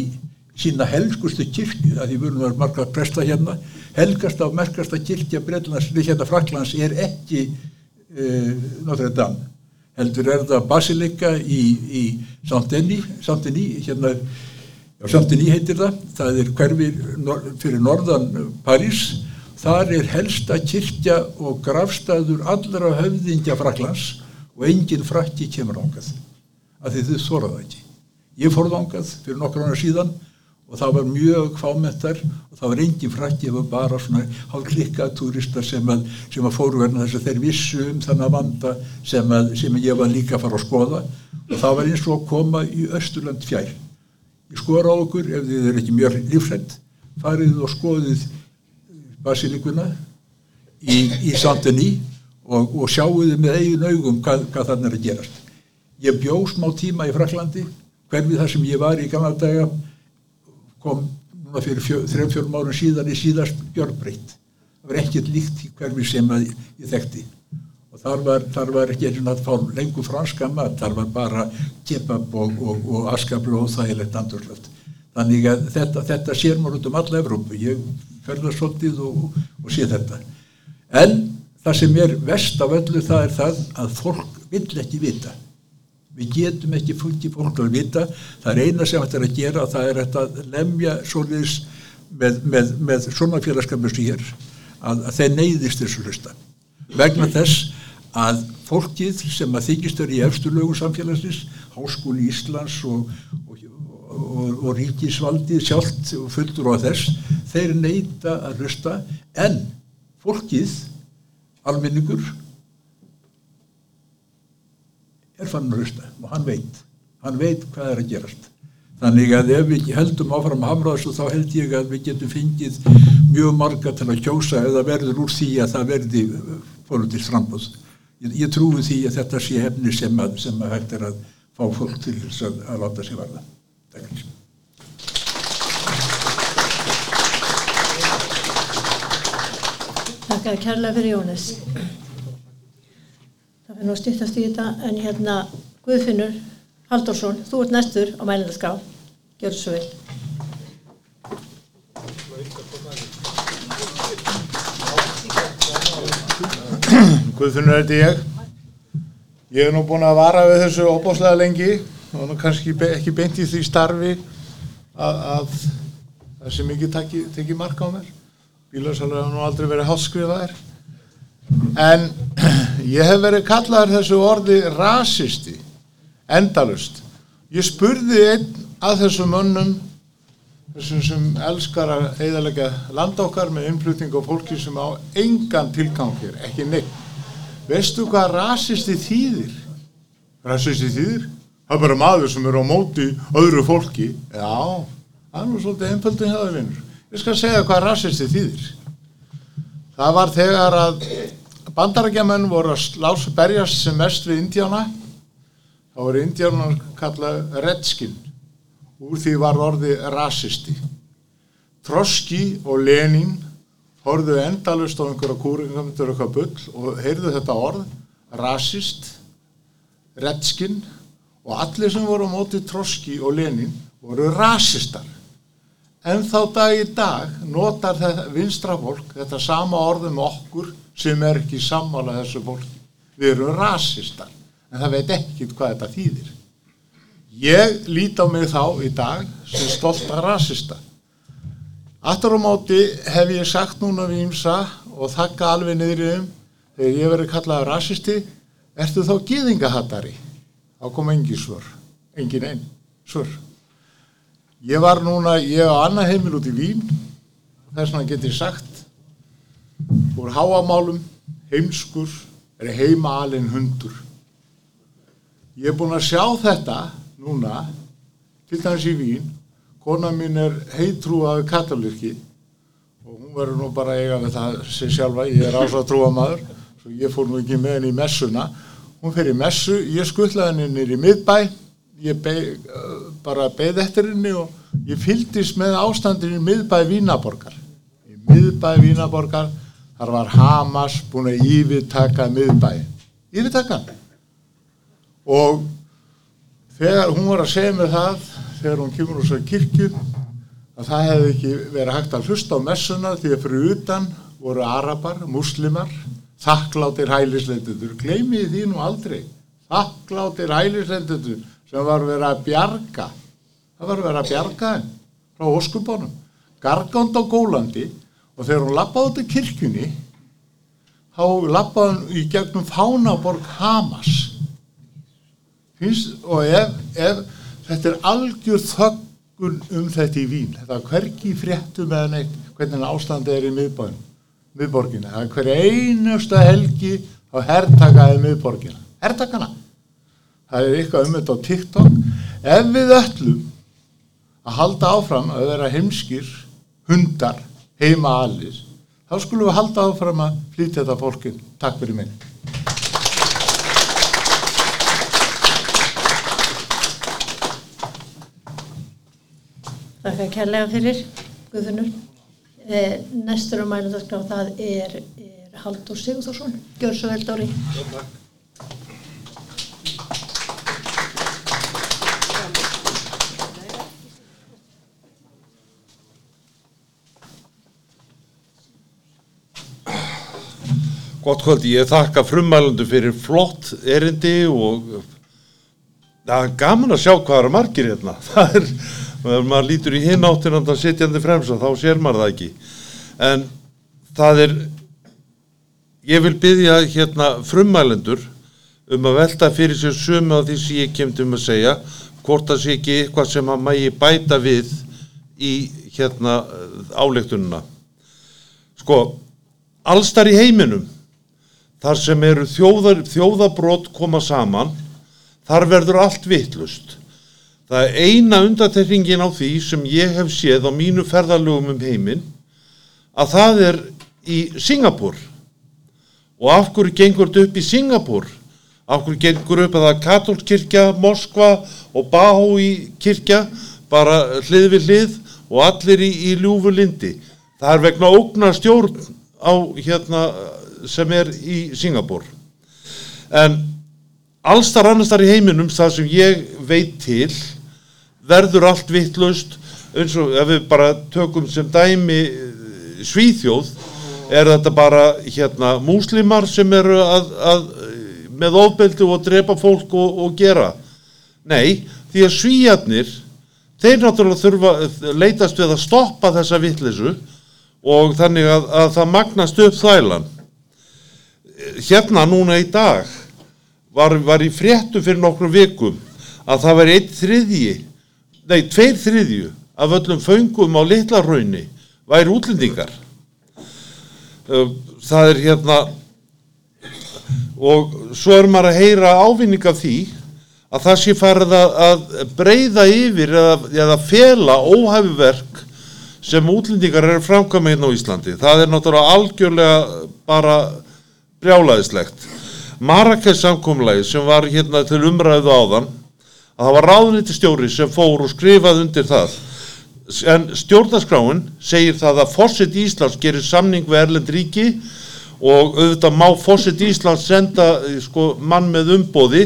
sína helgustu kirkju, að því vörnum var marga presta hérna, helgast af merkasta kirkja Breitlands, við hérna Fraklands er ekki uh, Notre Dame, heldur er það Basilika í, í Saint-Denis, Saint-Denis hérna Saint-Denis heitir það, það er hverfið fyrir norðan París, þar er helsta kirkja og grafstæður allra höfðingja Fraklands og engin frakki kemur ángað af því þau þóraða ekki. Ég fór ángað fyrir nokkur annar síðan og það var mjög fámettar og það var engin frakki, það var bara svona hálf klikkað turistar sem að, að fóru verna þess að þeir vissu um þannig að vanda sem, að, sem ég var líka að fara að skoða. Og það var eins og að koma í Östurland fjær skora á okkur ef þið er ekki mjög lífsætt farið og skoðið basilikuna í, í Sandeni og, og sjáuðu með eigin augum hvað, hvað þannig er að gerast. Ég bjó smá tíma í Fraklandi hverfið þar sem ég var í gamla daga kom núna fyrir þrejum fjórum árum síðan í síðast gjörbreytt. Það var ekkert líkt hverfið sem ég þekkti og þar var, þar var ekki eins og nátt fá lengur franska mat, þar var bara kebab og, og, og askablu og þægilegt andurslöft þannig að þetta, þetta sér maður út um alla Evrópu. Ég ferða svolítið og, og sé þetta. En það sem er vest af öllu það er það að fólk vill ekki vita. Við getum ekki fólki fólk að vita. Það er eina sem þetta er að gera það er að lemja svolítið með, með, með svona félagskapur sem hér að, að þeir neyðist þessu hlusta. Vegna þess að fólkið sem að þykistur í efsturlögu samfélagsins Háskóli Íslands og, og, og, og ríkisvaldið sjálft og fullur á þess þeir neyta að hlusta. En fólkið almenningur er fann að hlusta og hann veit hann veit hvað er að gerast. Þannig að ef við heldum áfram að hamra þessu þá held ég að við getum fengið mjög marga til að kjósa eða verður úr því að það verði fólkið frambúð ég, ég trúi því að þetta sé hefni sem að, sem að hægt er að fá fólk til þess að, að láta sig varða Takk Þakka kærlega fyrir Jónis. Það fyrir nú að stýttast í þetta en hérna Guðfinnur Halldórsson, þú ert næstur á mælindarská. Gjör svo vel. Guðfinnur þetta ég. Ég er nú búin að vara við þessu opáslega lengi og kannski be ekki beint í því starfi að, að það sem ekki teki, teki marka á mér. Bílarsalega hafa nú aldrei verið háskrifaðir. En (clears throat) ég hef verið kallaður þessu orði rasisti, endalust. Ég spurði einn að þessum mönnum, þessum sem elskar að eðalega landa okkar með innflutning og fólki sem á engan tilgangir, ekki neitt. Veistu hvað rasisti þýðir? Rasisti þýðir? Það er bara maður sem er á móti öðru fólki. Já, það er nú svolítið einföldin hefur vinnur. Ég skal segja hvað rasisti þýðir. Það var þegar að bandarækjaman voru að lása berjast sem mest við Indjána. Það voru Indjána kallað redskin. Úr því var orði rasisti. Troski og Lenin horfðu endalust á einhverja kúringamöndur eitthvað bull og heyrðu þetta orð, rasist, redskin og allir sem voru á móti Troski og Lenin voru rasistar. En þá dag í dag notar þetta vinstra fólk þetta sama orðum okkur sem er ekki sammála þessu fólki. Við erum rasistar, en það veit ekkit hvað þetta þýðir. Ég lít á mig þá í dag sem stolta rasista. Aftur á móti hef ég sagt núna við ímsa og þakka alveg niður um þegar ég verið kallað rasisti, ertu þá gýðingahattari? Þá kom engin svör, engin einn svör. Ég var núna, ég á annað heimil út í Vín, þess vegna get ég sagt, úr háamálum, heimskur, er heima alinn hundur. Ég er búin að sjá þetta núna, til dæmis í Vín, kona mín er heitrúaðu katolíki og hún verður nú bara eiga með það sér sjálfa, ég er ás að trúa maður, svo ég fór nú ekki með henni í messuna. Hún fer í messu, ég skuttlaði henni nýri í miðbæ, ég beig, bara beigð eftir henni og ég fyldist með ástandin í miðbæ Vínaborgar. Í miðbæ Vínaborgar, þar var Hamas búin að yfirtaka miðbæ. Yfirtaka. Og þegar hún var að segja mig það, þegar hún kemur úr svo kirkju, að það hefði ekki verið hægt að hlusta á messuna því að fyrir utan voru arabar, muslimar, þakkláttir hælisleitendur. Gleimiði því nú aldrei. Þakkláttir hælisleitendur sem var verið að bjarga. Það var verið að bjarga henn frá óskubónum. Gargand á Gólandi og þegar hún lappaði út í kirkjunni, þá lappaði hún í gegnum fánaborg Hamas. finnst, og ef, ef þetta er algjör þöggun um þetta í vín, þetta er hvergi í fréttum eða neitt, hvernig ástandi er í miðbæn, miðborginni, það er hver einusta helgi á herrtakaði miðborginna, herrtakana, það er eitthvað um þetta á TikTok, ef við öllum að halda áfram að vera heimskir hundar heima allir, þá skulum við halda áfram að flytja þetta fólkin, takk fyrir mig. Þakka kærlega fyrir, Guðfinnur. Eh, Næstur á mælundaskrá það er, er Haldur Sigurþórsson. Gjör svo vel, Dóri. Gott kvöldi, ég þakka frummælandu fyrir flott erindi og það er gaman að sjá hvað eru margir hérna. (laughs) Það er, þegar maður lítur í hinn áttinanda sitjandi fremsa, þá sér maður það ekki. En það er, ég vil byggja hérna frummælendur um að velta fyrir sér sömu á því sem ég kemd um að segja, hvort það sé ekki eitthvað sem að mægi bæta við í hérna áleiktununa. Sko, allstar í heiminum, þar sem eru þjóðar, þjóðabrót koma saman, þar verður allt vittlust. Það er eina undatekningin á því sem ég hef séð á mínu ferðalögum um heiminn, að það er í Singapúr. Og af hverju gengur þetta upp í Singapúr? Af hverju gengur upp að það er katólskirkja, Moskva og Bahói kirkja, bara hlið við hlið og allir í, í ljúfu lindi. Það er vegna ógnar stjórn á hérna sem er í Singapúr. En allstar annarstar í heiminum það sem ég veit til verður allt vittlaust eins og ef við bara tökum sem dæmi eh, Svíþjóð er þetta bara hérna múslimar sem eru að, að með ofbeldi og drepa fólk og, og gera. Nei, því að svíjarnir þeir náttúrulega þurfa leitast við að stoppa þessa vittlisu og þannig að, að það magnast upp þælan hérna núna í dag var, var í fréttu fyrir nokkrum vikum að það var einn þriðji nei, tveir þriðju af öllum föngum á litlarraunni væri útlendingar það er hérna og svo er maður að heyra ávinning af því að það sé farið að, breyða yfir eða, eða fela óhæfuverk sem útlendingar eru framkvæmið hérna á Íslandi. Það er náttúrulega algjörlega bara brjálaðislegt. Marrakesh samkomlagi sem var hérna til umræðu áðan að það var ráðniti stjóri sem fór og skrifað undir það. En stjórnarskráin segir það að Fossit Íslands gerir samning við Erlend ríki og auðvitað má Fossit Íslands senda eh, sko, mann með umbóði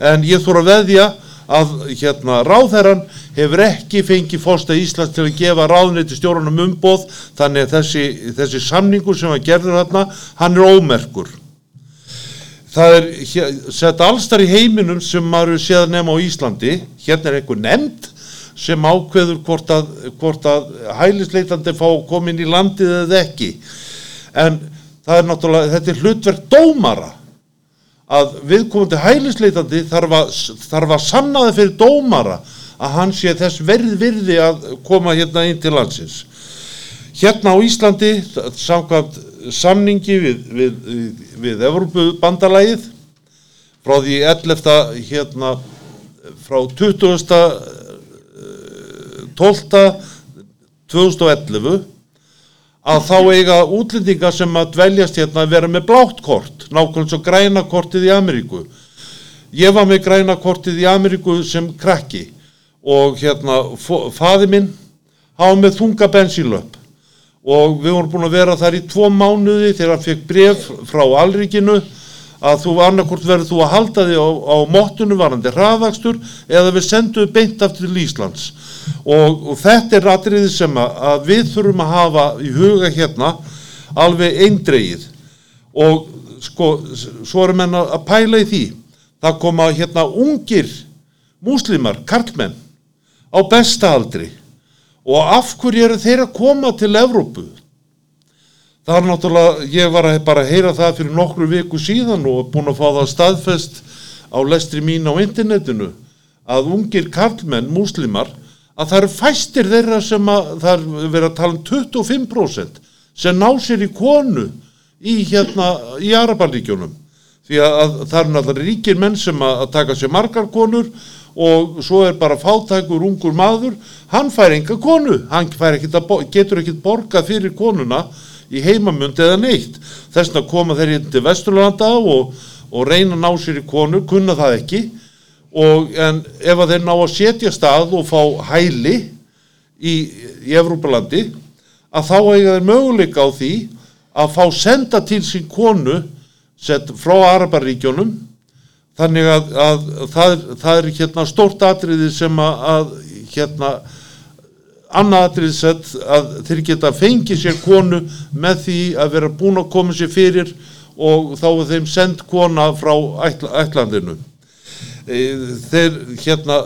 en ég þóra að veðja að hérna, ráðherran hefur ekki fengið Fossit Íslands til að gefa ráðniti stjórnum umbóð þannig að þessi, þessi samningur sem hann gerður hérna, hann er ómerkur. Það er sett allstar í heiminum sem maður séð að nefna á Íslandi, hérna er einhver nefnd sem ákveður hvort að, hvort að hælisleitandi fá að koma inn í landið eða ekki. En það er náttúrulega, þetta er hlutverk dómara að viðkomandi hælisleitandi þarf að, þarf að sanna það fyrir dómara að hann sé þess verð virði að koma hérna inn til landsins. Hérna á Íslandi, samkvæmt samningi við, við, við, Evrópubandalagið frá því 11. hérna frá 20. 12. 2011 að þá eiga útlendingar sem að dveljast hérna að vera með blátt kort, nákvæmlega svo græna kortið í Ameríku. Ég var með græna kortið í Ameríku sem krakki og hérna faði minn hafa með þunga bensínlöp og við vorum búin að vera þar í tvo mánuði þegar hann fekk bref frá Alríkinu að þú annarkort verður þú að halda þig á, á móttunum varandi hraðakstur eða við sendum beint aftur til Íslands. Og, og þetta er atriði sem að, að við þurfum að hafa í huga hérna alveg eindreið og sko svo erum að að pæla í því. Það koma hérna ungir múslimar, karlmenn á besta aldri og af hverju eru þeir að koma til Evrópu? Það er náttúrulega, ég var að bara heyra það fyrir nokkru viku síðan og búin að fá það staðfest á lestri mín á internetinu að ungir karlmenn, múslimar að það eru fæstir þeirra sem að það er verið að tala um 25% sem ná sér í konu í hérna í Arabalíkjónum því að, að það er náttúrulega ríkir menn sem að, að taka sér margar konur og svo er bara fátækur ungur maður, hann fær enga konu. Hann ekkit að, getur ekkit borgað fyrir konuna í heimamund eða neitt, þess vegna koma þeir inn til Vesturlanda og, og reyna að ná sér í konu, kunna það ekki. Og en ef að þeir ná að setja stað og fá hæli í, í Evrópalandi að þá eiga þeir möguleika á því að fá senda til sín konu sett frá Araparíkjónum þannig að, að það, er- það er hérna stórt atriði sem að, að hérna annað atrið sett að þeir geta fengið sér konu með því að vera búin að koma sér fyrir og þá er þeim send kona frá ætla, ætlandinu. E, þeir hérna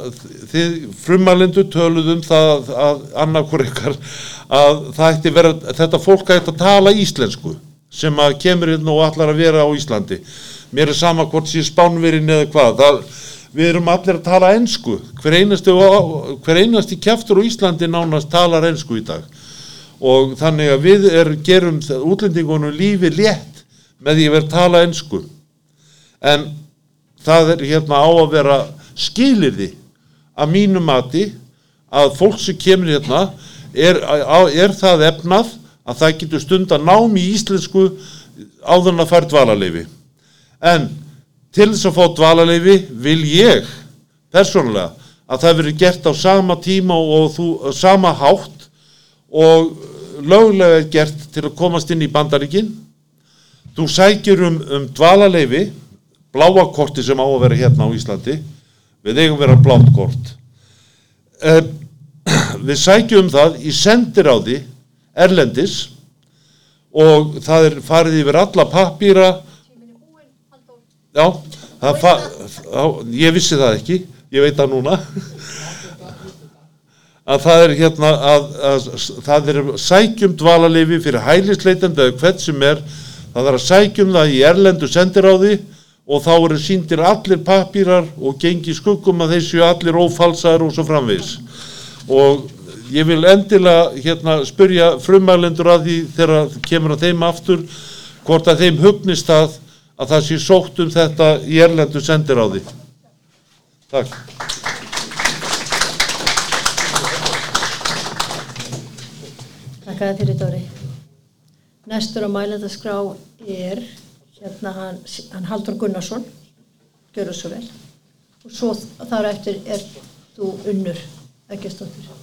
þeir frumalindu töluðum það að, að annarkur ykkar að það ætti vera, þetta fólk ætti að tala íslensku sem að kemur hérna og allar að vera á Íslandi mér er sama hvort sé spánverin eða hvað. Það, við erum allir að tala ensku. Hver einasti, einasti kjaftur á Íslandi nánast talar ensku í dag. Og þannig að við er, gerum útlendingunum lífi létt með því að vera tala ensku. En það er hérna á að vera skilirði að mínu mati að fólk sem kemur hérna er, er það efnað að það getur stund að nám í íslensku áður en að fær dvalarleifi en til þess að fá dvalarleifi vil ég persónulega að það veri gert á sama tíma og þú, sama hátt og löglega er gert til að komast inn í bandaríkin. Þú sækir um, um dvalarleifi bláa korti sem á að vera hérna á Íslandi. Við eigum vera blátt kort. Eh, (clears throat) við sækjum það í sendiráði Erlendis og það er farið yfir alla pappýra já ég vissi það ekki ég veit það núna. Að það er hérna að, að, það er sækjum dvalarleifi fyrir hælisleitandi eða hvert sem er. Það er að sækjum það í erlendu sendiráði og þá eru síndir allir pappýrar og gengi skuggum að þessu allir ófalsaður og svo framvegis. Og ég vil endilega hérna spyrja frumælendur að því þegar kemur að þeim aftur hvort að þeim hugnist það að það sé sótt um þetta í erlendu sendiráði Takk Takk að fyrir Dóri. Næstur á mælendaskrá er hérna hann, hann Haldur Gunnarsson, gjör það svo vel. Og svo þar eftir er þú unnur, ekki stóttir.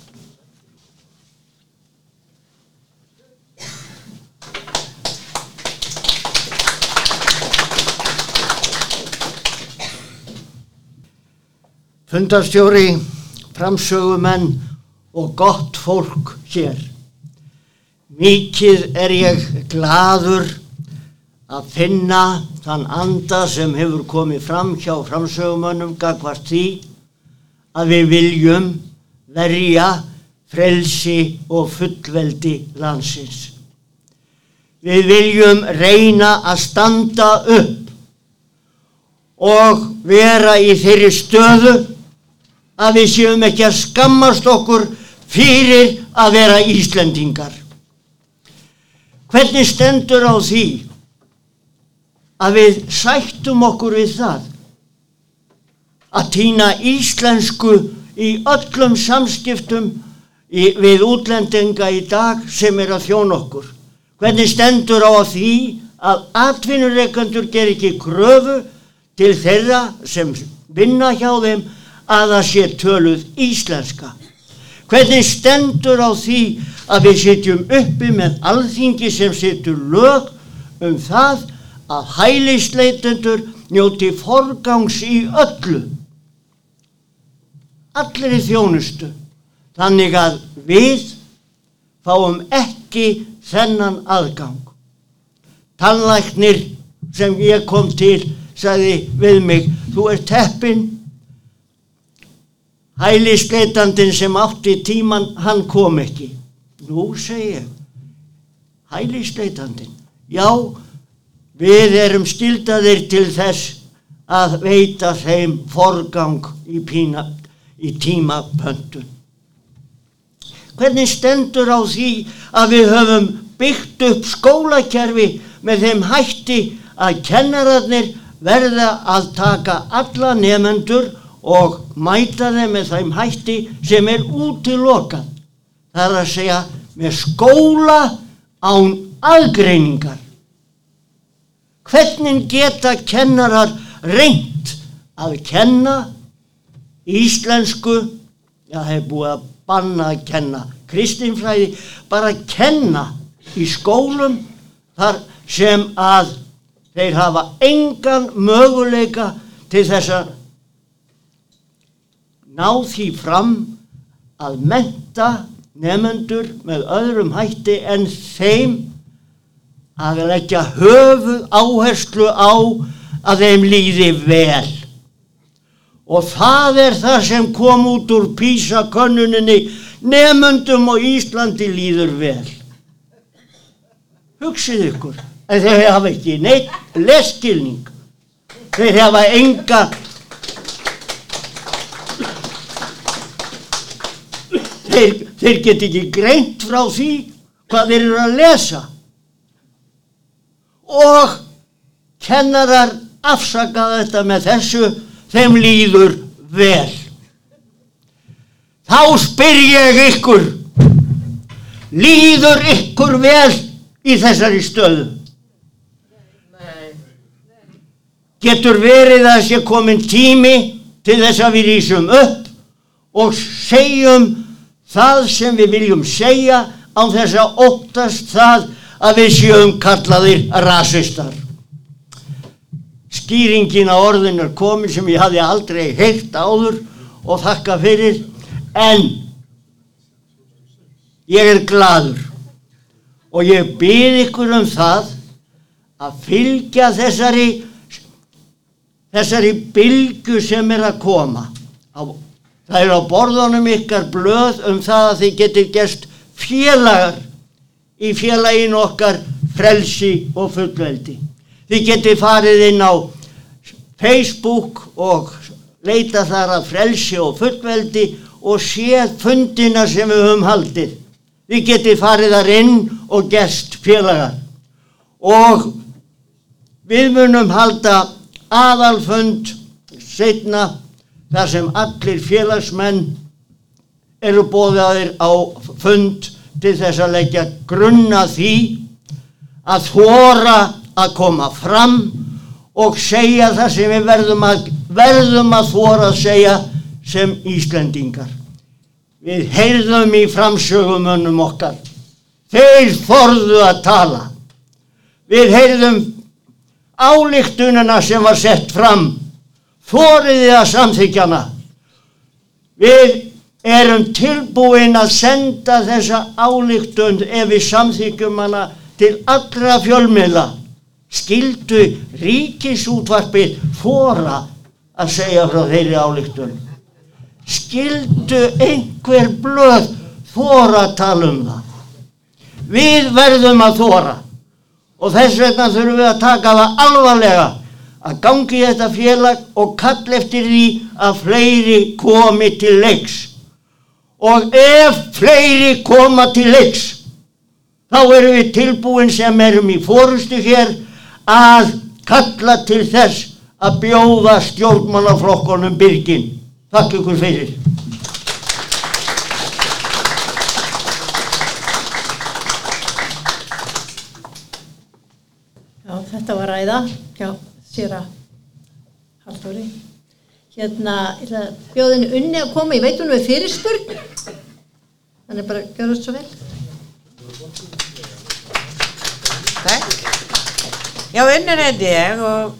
Fundarstjóri, framsögumenn og gott fólk hér. Mikið er ég gladur að finna þann anda sem hefur komið fram hjá framsögumönnum gagvart því að við viljum verja frelsi og fullveldi landsins. Við viljum reyna að standa upp og vera í þeirri stöðu að við séum ekki að skammast okkur fyrir að vera Íslendingar. Hvernig stendur á því að við sættum okkur við það að týna íslensku í öllum samskiptum í, við útlendinga í dag sem er að þjóna okkur. Hvernig stendur á því að atvinnureikandur ger ekki kröfu til þeirra sem vinna hjá þeim að það sé töluð íslenska. Hvernig stendur á því að við sitjum uppi með alþingi sem situr lög um það að hælisleitendur njóti forgangs í öllu. Allir í þjónustu. Þannig að við fáum ekki þennan aðgang. Tannlæknir sem ég kom til sagði við mig, þú ert teppin, hælisleitandin sem átti tíman, hann kom ekki. Nú segi ég, hælisleitandin, já, við erum skildaðir til þess að veita þeim forgang í, pína, í tímapöntun. Hvernig stendur á því að við höfum byggt upp skólakerfi með þeim hætti að kennararnir verða að taka alla nefendur og mæta þeim með þeim hætti sem er útilokað. Það er að segja með skóla án aðgreiningar. Hvernig geta kennarar reynt að kenna íslensku, já það er búið að banna að kenna kristinfræði, bara að kenna í skólum þar sem að þeir hafa engan möguleika til þess að ná því fram að menta nefnendur með öðrum hætti en þeim að leggja höfu áherslu á að þeim líði vel. Og það er það sem kom út úr písakönnuninni, nefnendum og Íslandi líður vel. Hugsið ykkur, en þeir hafa ekki neitt leskilning. Þeir hafa enga þeir, þeir get ekki greint frá því hvað þeir eru að lesa. Og kennarar afsaka þetta með þessu þeim líður vel. Þá spyr ég ykkur líður ykkur vel í þessari stöðu? Getur verið að sé komin tími til þess að við rýsum upp og segjum það sem við viljum segja á þess að óttast það að við séum kallaðir rasistar. Skýringin á orðin er komin sem ég hafði aldrei heilt áður og þakka fyrir en ég er gladur og ég byrð ykkur um það að fylgja þessari þessari bylgu sem er að koma. Það er á borðunum ykkar blöð um það að þið getur gerst félagar í félaginu okkar frelsi og fullveldi. Þið getur farið inn á Facebook og leita þar að frelsi og fullveldi og séð fundina sem við höfum haldið. Þið getur farið þar inn og gerst félagar. Og við munum halda aðalfund setna þar sem allir félagsmenn eru bóðaðir á fund til þess að leggja grunna því að þóra að koma fram og segja það sem við verðum að, verðum að þóra að segja sem Íslendingar. Við heyrðum í framsögumönnum okkar. Þeir þorðu að tala. Við heyrðum álíktununa sem var sett fram. Þóriði að samþykjana. Við erum tilbúin að senda þessa álíktun ef við samþykjum hana til allra fjölmiðla. Skildu ríkisútvarpið fóra að segja frá þeirri álíktun. Skildu einhver blöð fóra að tala um það. Við verðum að þóra og þess vegna þurfum við að taka það alvarlega að gangi þetta félag og kall eftir því að fleiri komi til leiks. Og ef fleiri koma til leiks, þá erum við tilbúin sem erum í fórustu hér að kalla til þess að bjóða stjórnmálaflokkonum byrgin. Takk ykkur fyrir. Já, þetta var ræða hjá Sýra Halldóri. Hérna, ég ætla að bjóðinu unni að koma, ég veit hún við fyrirspurn. Þannig bara, gjör það svo vel. Takk. Já, unnur heiti ég og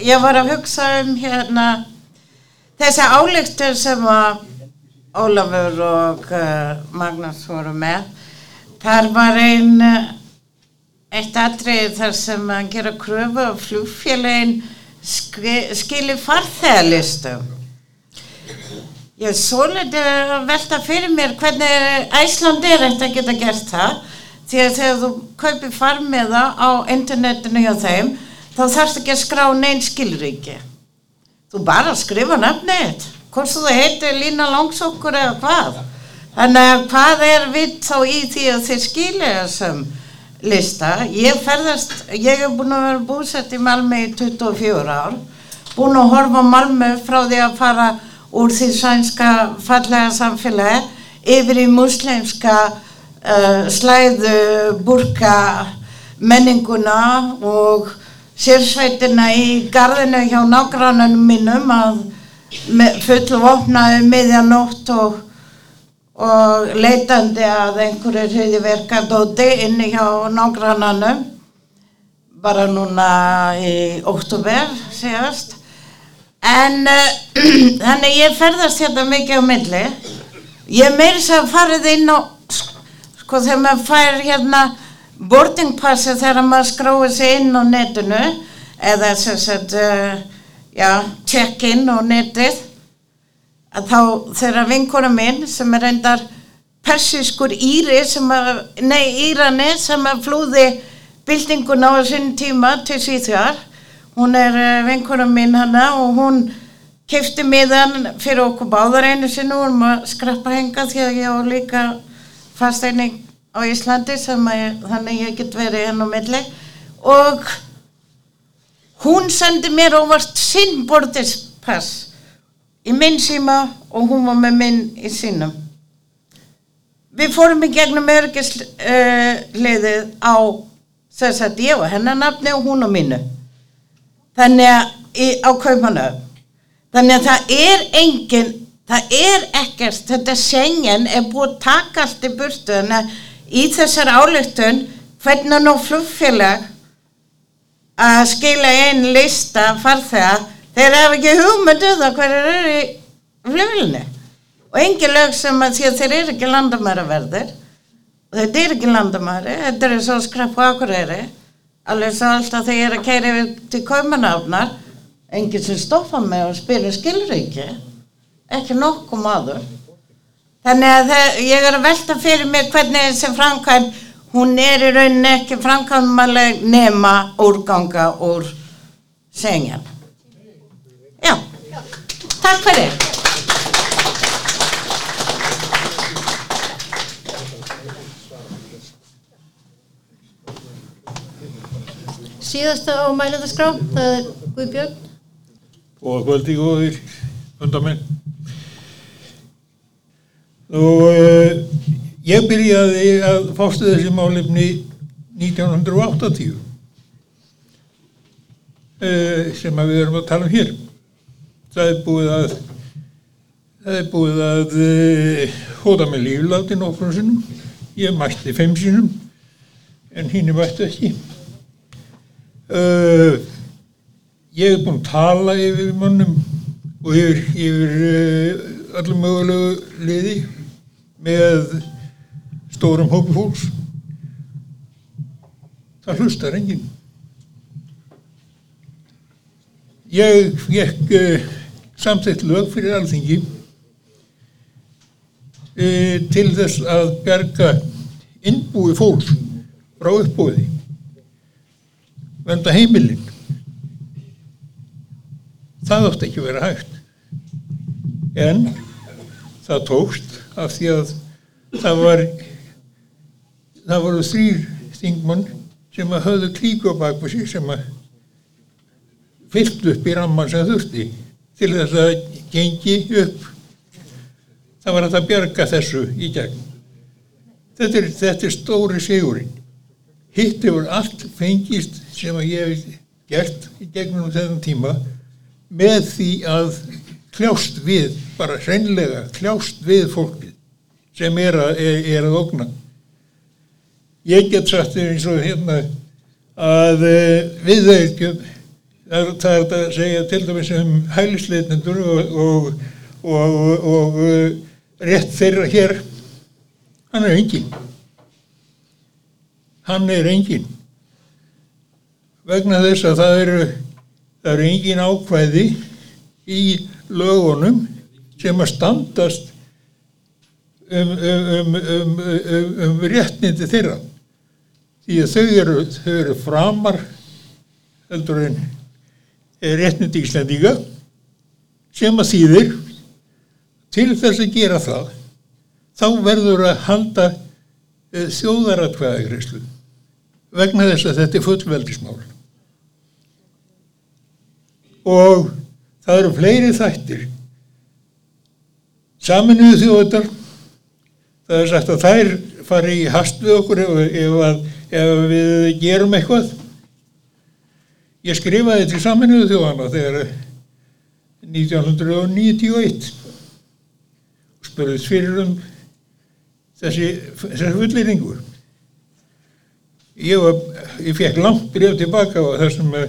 ég var að hugsa um hérna þessi álíktur sem að Ólafur og uh, Magnús voru með. Þar var einn eitt atrið þar sem að gera kröfu og flugfélagin skilir farþegalistum. Ég er svolítið að velta fyrir mér hvernig Æsland er eftir að geta gert það því að þegar þú kaupir farmiða á internetinu hjá þeim þá þarfst ekki að skrá neinn skilríki þú bara skrifa nafnið hvort þú heitir Lína Langsokkur eða hvað þannig að hvað er vitt þá í því að þið skilja þessum lista. Ég ferðast, ég hef búin að vera búsett í Malmö í 24 ár. Búin að horfa Malmö frá því að fara úr því sænska fallega samfélagi yfir í muslimska uh, slæðu burka menninguna og sérsveitina í gardinu hjá nágrannunum mínum að með full vopnaði miðjanótt og, og leitandi að einhverju hriðiverkadóti inni hjá nágrannanum bara núna í óttúber síðast. En uh, (clears throat) þannig ég ferðast hérna mikið á milli. Ég meiri sér að farið inn á sko þegar maður fær hérna boardingpassi þegar maður skráir sig inn á netinu eða sem sagt uh, já, check-in á netið að þá þegar vinkona minn sem er reyndar persískur íri sem að, nei írani sem að flúði byltinguna á sinn tíma til Svíþjóðar. Hún er uh, vinkona minn hana og hún kefti miðan fyrir okkur báðar einu sinni. Og hún að skrappa henga því að ég á líka fasteining á Íslandi sem ég, þannig ég get verið henn á milli. Og hún sendi mér óvart sinn borðispass í minn síma og hún var með minn í sínum. Við fórum í gegnum örgisliðið uh, á þess að ég var hennar nafni og hún á mínu. Þannig að í, á kaupanöf þannig að það er engin það er ekkert, þetta sengen er búið að taka allt í burtu. Þannig að í þessar álöktun hvernig nú flugfélag að skila einn lista farþega þeir hafa ekki hugmyndu um það hverju eru í flugfélaginu og engin lög sem að því að þeir eru ekki landamæraverðir. Og þetta er ekki landamæri þetta er svo skrapp á akureyri. Alveg svo alltaf þegar ég er að keira yfir til kaumanáfnar enginn sem stoppa mig og spila skilriki ekki nokkuð maður. Þannig að það, ég er að velta fyrir mig hvernig þessi framkvæm hún er í rauninni ekki framkvæmaleg nema úrganga úr sengjan já, takk fyrir. Síðasta á mælendaskrá, það er Guðbjörn. og kvöldi góðir fundamenn og uh, ég byrjaði að fástu þessi málefni 1980 uh, sem að við erum að tala um hér það er búið að það er búið að uh, hóta með lífláti nokkrum sinnum. Ég mætti fimm sinnum en hinn er mætti ekki. Uh, ég hef búin að tala yfir mönnum og yfir, yfir uh, öllum mögulegu liði með stórum hópi fólks. Það hlustar enginn. Ég fekk uh, samþett lög fyrir alþingi uh, til þess að berga innbúi fólks frá uppbúði venda heimilinn það átti ekki vera hægt. En það tókst af því að það var það voru þrýr þingmann sem að höfðu klíku á bakbu sig sem að fyllt upp í ramman sem þurfti til þess að gengi upp. Það var að það bjarga þessu í gegn. Þetta er, þetta er stóri sigurinn. Hitt hefur allt fengist sem að ég hef gert í gegnum þessum tíma með því að kljást við, bara hreinlega kljást við fólkið sem er að, er, er að ógna. Ég get sagt eins og hérna að við þau það er þetta að segja til dæmis um hælisleitnendur og, og, og, og rétt þeirra hér, hann er engin. Hann er engin. Vegna þess að það eru það eru engin ákvæði í lögunum sem að standast um, um, um, um réttnindi þeirra því að þau eru, þau eru framar heldur en réttnindi Íslandíka sem að þýðir til þess að gera það þá verður að halda uh, þjóðaratkvæðagreyslu vegna þess að þetta er fullveldismál. Og það eru fleiri þættir. Saminuðu þjóðar það er sagt að þær fari í hast við okkur ef, ef, ef við gerum eitthvað ég skrifaði til saminuðu þjóðana þegar 1991 og spurðist fyrir um þessi, þessi fullýringu ég, ég fekk langt breyf tilbaka og það sem uh,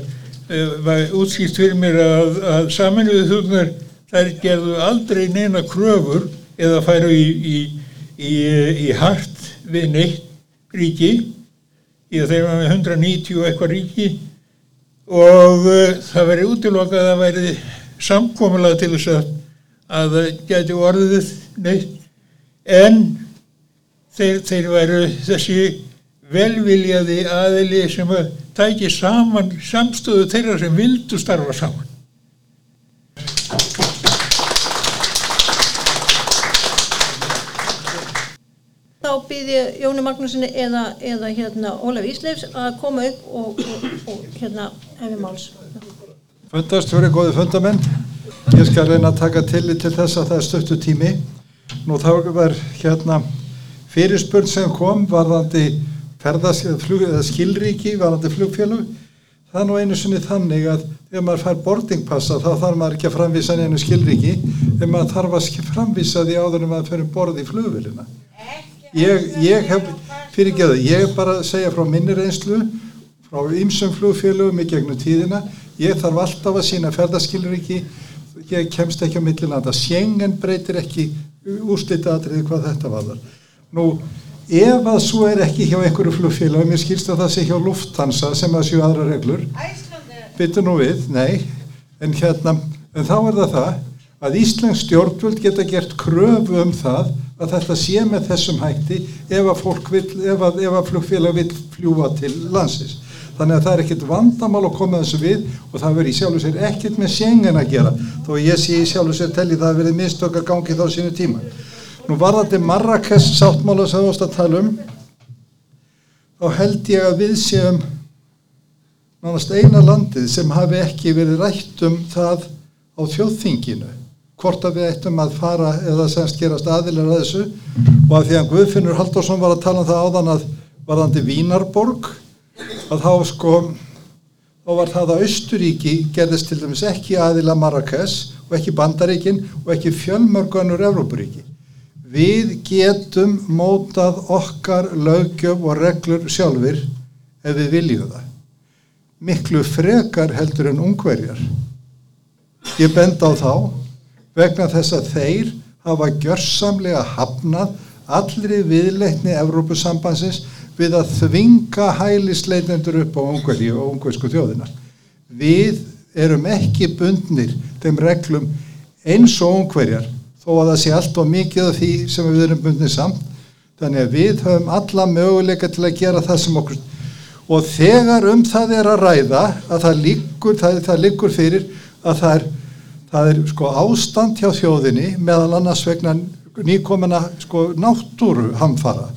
var útskýrt fyrir mér að, að saminuðu þjóðnar þær gerðu aldrei neina kröfur eða færu í, í, í, í hart við neitt ríki. Í að þeir var með 190 og eitthvað ríki og uh, það veri útilokað að það væri samkomulega til þess að að það geti orðið neitt. En þeir, þeir væru þessi velviljaði aðili sem að tæki saman samstöðu þeirra sem vildu starfa saman Ég Jóni Magnúsinni eða, eða hérna Ólaf Ísleifs að koma upp og, og, og hérna hefði máls. Fundastjóri, góði fundamenn, ég skal reyna að taka tillit til þess að það er stöttu tími. Nú þá var hérna fyrirspurn sem kom varðandi skilríki, varðandi flugfélug. Það er nú einu sinni þannig að ef maður fær boardingpassa þá þarf maður ekki að framvísa neinu skilríki, ef maður þarf að framvísa því áður en maður fyrir borð í flugvélina. Ég, ég hef, fyrir ekki að ég er bara að segja frá minni reynslu, frá ýmsum flugfélugum í gegnum tíðina, ég þarf alltaf að sína ferðaskilríki, ég kemst ekki á millilanda, sjengen breytir ekki úrslita atriði hvað þetta varðar. Nú, ef að svo er ekki hjá einhverju flugfélagum, ég skilst að það sé hjá Lufthansa sem að séu aðra reglur, byttu nú við, nei, en hérna, en þá er það það að Íslensk stjórnvöld geta gert kröfu um það að þetta sé með þessum hætti ef að að, að flugfélag vil fljúa til landsins. Þannig að það er ekkert vandamál að koma þessu við og það verður í sjálfu sér ekkert með sengen að gera þó ég sé í sjálfu sér telli það að verið mistök að gangi þá sínu tíma. Nú var þetta Marrakes sáttmála sem þú ást að tala um þá held ég að við séum nánast eina landið sem hafi ekki verið rætt um það á þjóðþinginu hvort að við ættum að fara eða semst gerast aðilar að þessu og að því að Guðfinnur Halldórsson var að tala um það áðan að varðandi Vínarborg að þá sko þá var það að Austuríki gerðist til dæmis ekki aðila Marrakes og ekki Bandaríkin og ekki fjölmörgunur Evrópuríki. Við getum mótað okkar lögjöf og reglur sjálfur ef við viljum það. Miklu frekar heldur en ungverjar. Ég bend á þá vegna þess að þeir hafa gjörsamlega hafnað allri viðleitni Evrópusambansins við að þvinga hælisleitendur upp á Ungveri og ungversku þjóðina. Við erum ekki bundnir þeim reglum eins og ungverjar þó að það sé allt og mikið af því sem við erum bundnir samt. Þannig að við höfum alla möguleika til að gera það sem okkur og þegar um það er að ræða að það liggur, það, það liggur fyrir að það er það er sko ástand hjá þjóðinni meðal annars vegna nýkomina sko náttúru hamfara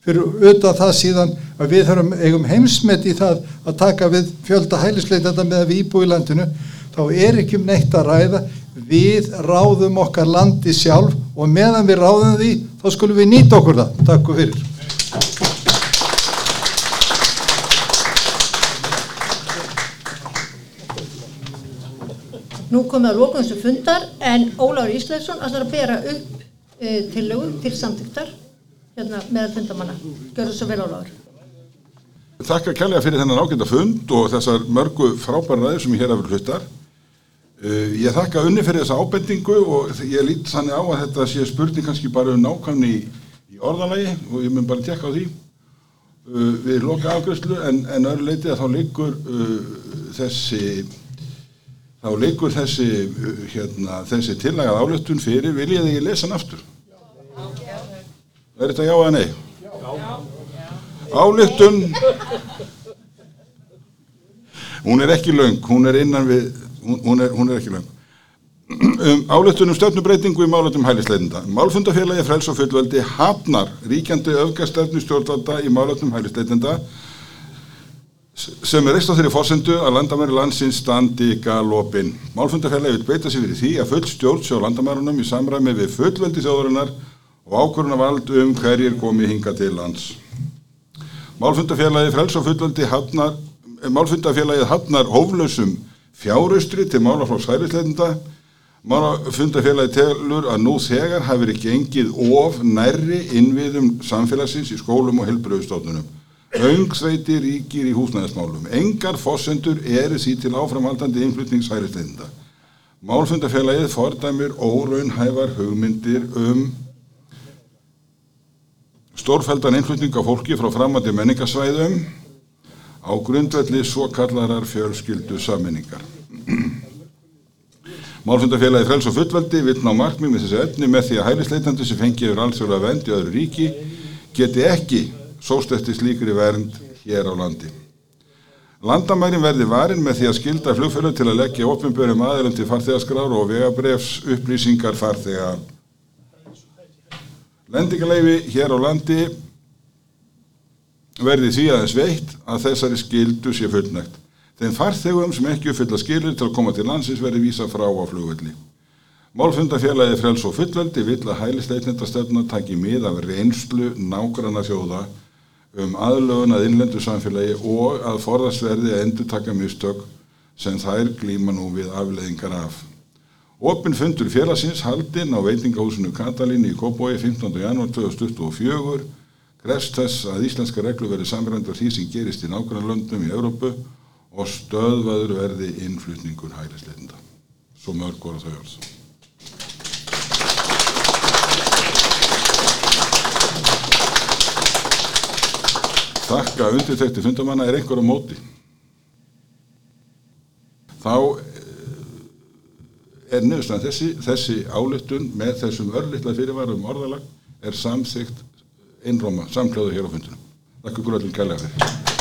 fyrir auðvitað það síðan að við höfum eigum heimsmet í það að taka við fjölda hælisleitanda með að við íbú í landinu þá er ekki um neitt að ræða. Við ráðum okkar landi sjálf og meðan við ráðum því þá skulum við nýta okkur það. Takk fyrir Nú komið að lókum þessu fundar en Óláður Ísleifsson ætlar að bera upp e, tillögu til samtíktar hérna með fundamanna. Gjör þessu vel Óláður. Þakka kærlega fyrir þennan ágænda fund og þessar mörgu frábæra ræður sem ég hér hafur hlutar. Uh, ég þakka unni fyrir þessa ábendingu og ég lít þannig á að þetta sé spurning kannski bara um nákvæmni í, í orðalagi og ég mun bara tekka á því uh, við loka afgjörslu en, en öðru leiti að þá liggur uh, þessi þá liggur þessi hérna, þessi tillagað álöftun fyrir vil ég lesa hann aftur er þetta já eða nei? Álöftun hún er ekki löng hún er innan við hún, er, hún er ekki löng um áleitunum stefnubreitingu í málatum hælisleitenda. Málfundafélagi Frels og fullveldi hafnar ríkjandi öfgastefnu stjórnvalda í málatum hælisleitenda sem er reist á þeirri fórsendu að landamæri landsins standi galopin. Málfundafélagi vil beita sig fyrir því að full stjórn sjá landamærunum í samræmi við fullveldi þjóðurinnar og ákvöruna vald um hverjir komi hinga til lands. Málfundafélagi Frels og fullveldi hafnar, málfundafélagið hafnar hóflausum fjáraustri til málaflokks hælisleitenda Málafundafélagi telur að nú þegar hafi verið gengið of nærri innviðum samfélagsins í skólum og helbröðustofnunum. Öngsveiti ríkir í húsnæðismálum. Engar fossendur eru því til áframhaldandi innflutningshærisleitenda. Málfundafélagið fordæmir óraunhæfar hugmyndir um stórfældan innflutning af fólki frá framandi menningasvæðum á grundvelli svo kallarar fjölskyldu sammenningar. (clears throat) Málfundafélagi Frels og fullveldi vill ná markmið með þessi efni með því að hælisleitandi sem fengi yfir alþjóðlega vend í öðru ríki geti ekki sóst eftir slíkri vernd hér á landi. Landamærin verði varin með því að skilda flugfélög til að leggja ofinbjörnum aðeilum til farþegaskrár og vegabrefs upplýsingar farþega. Lendingaleifi hér á landi verði því aðeins veitt að þessari skildu sé fullnægt. Þeim farþegum sem ekki uppfylla skilir til að koma til landsins verði vísa frá á flugvelli. Málfundafélagi Frels og fullveldi vill að hælisleitnendastöfna taki mið af reynslu nágranna þjóða um aðlögun að innlendu samfélagi og að forðast verði að endur taka mistök sem þær glíma nú við afleðingar af. Opin fundur félagsins haldinn á veitingahúsinu Katalín í Kópói 15. janúar 2024 grefst þess að íslenska reglu verði samrændar því sem gerist í nágranna löndum í Európu og stöðvaður verði innflutningur hælisleitenda. Svo mörg voru þau orð. Þakka undirtekti fundamanna er einhver á móti. Þá eh, er nefnst þessi, þessi ályktun með þessum örlittla fyrirvarum orðalag er samþygt einróma, samklöðu hér á fundunum. Þakka ykkur öllum kærlega fyrir.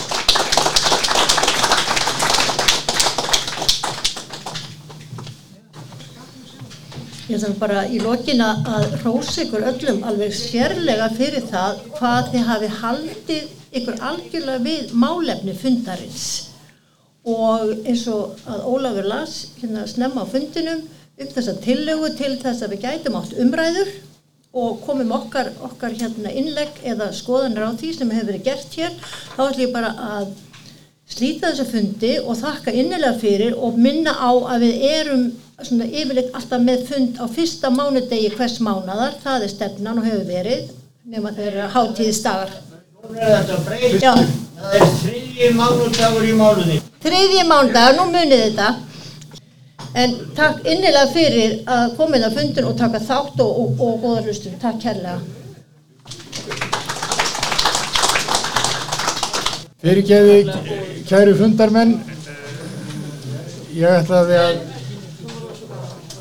Ég þarf bara í lokin að hrósa ykkur öllum alveg sérlega fyrir það hvað þið hafi haldið ykkur algjörlega við málefni fundarins. Og eins og að Ólafur las hérna snemma á fundinum um þessa tillögu til þess að við gætum átt umræður og komum okkar, okkar hérna innlegg eða skoðanir á því sem hefur verið gert hér þá ætlum ég bara að slíta þessa fundi og þakka innilega fyrir og minna á að við erum svona yfirleitt alltaf með fund á fyrsta mánudegi hvers mánadar, það er stefnan og hefur verið, nema þeirra hátíðisdagar. Núna er þetta breyst. Það er þriðji mánudagur í mánuði. þriðji mánudagar, nú munið þetta. En takk innilega fyrir að koma inn á fundin og taka þátt og, og, og góða hlustum. Takk kærlega. Fyrirgeði, kæru fundarmenn, ég ætlaði að,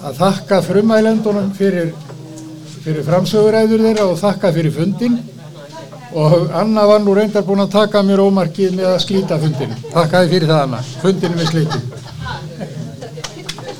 að þakka frumælendunum fyrir, fyrir framsöguræður þeirra og þakka fyrir fundin og Anna var nú reyndar búin að taka mér ómarkið með að slíta fundin. Þakkaði fyrir það Anna, fundinum er slítið.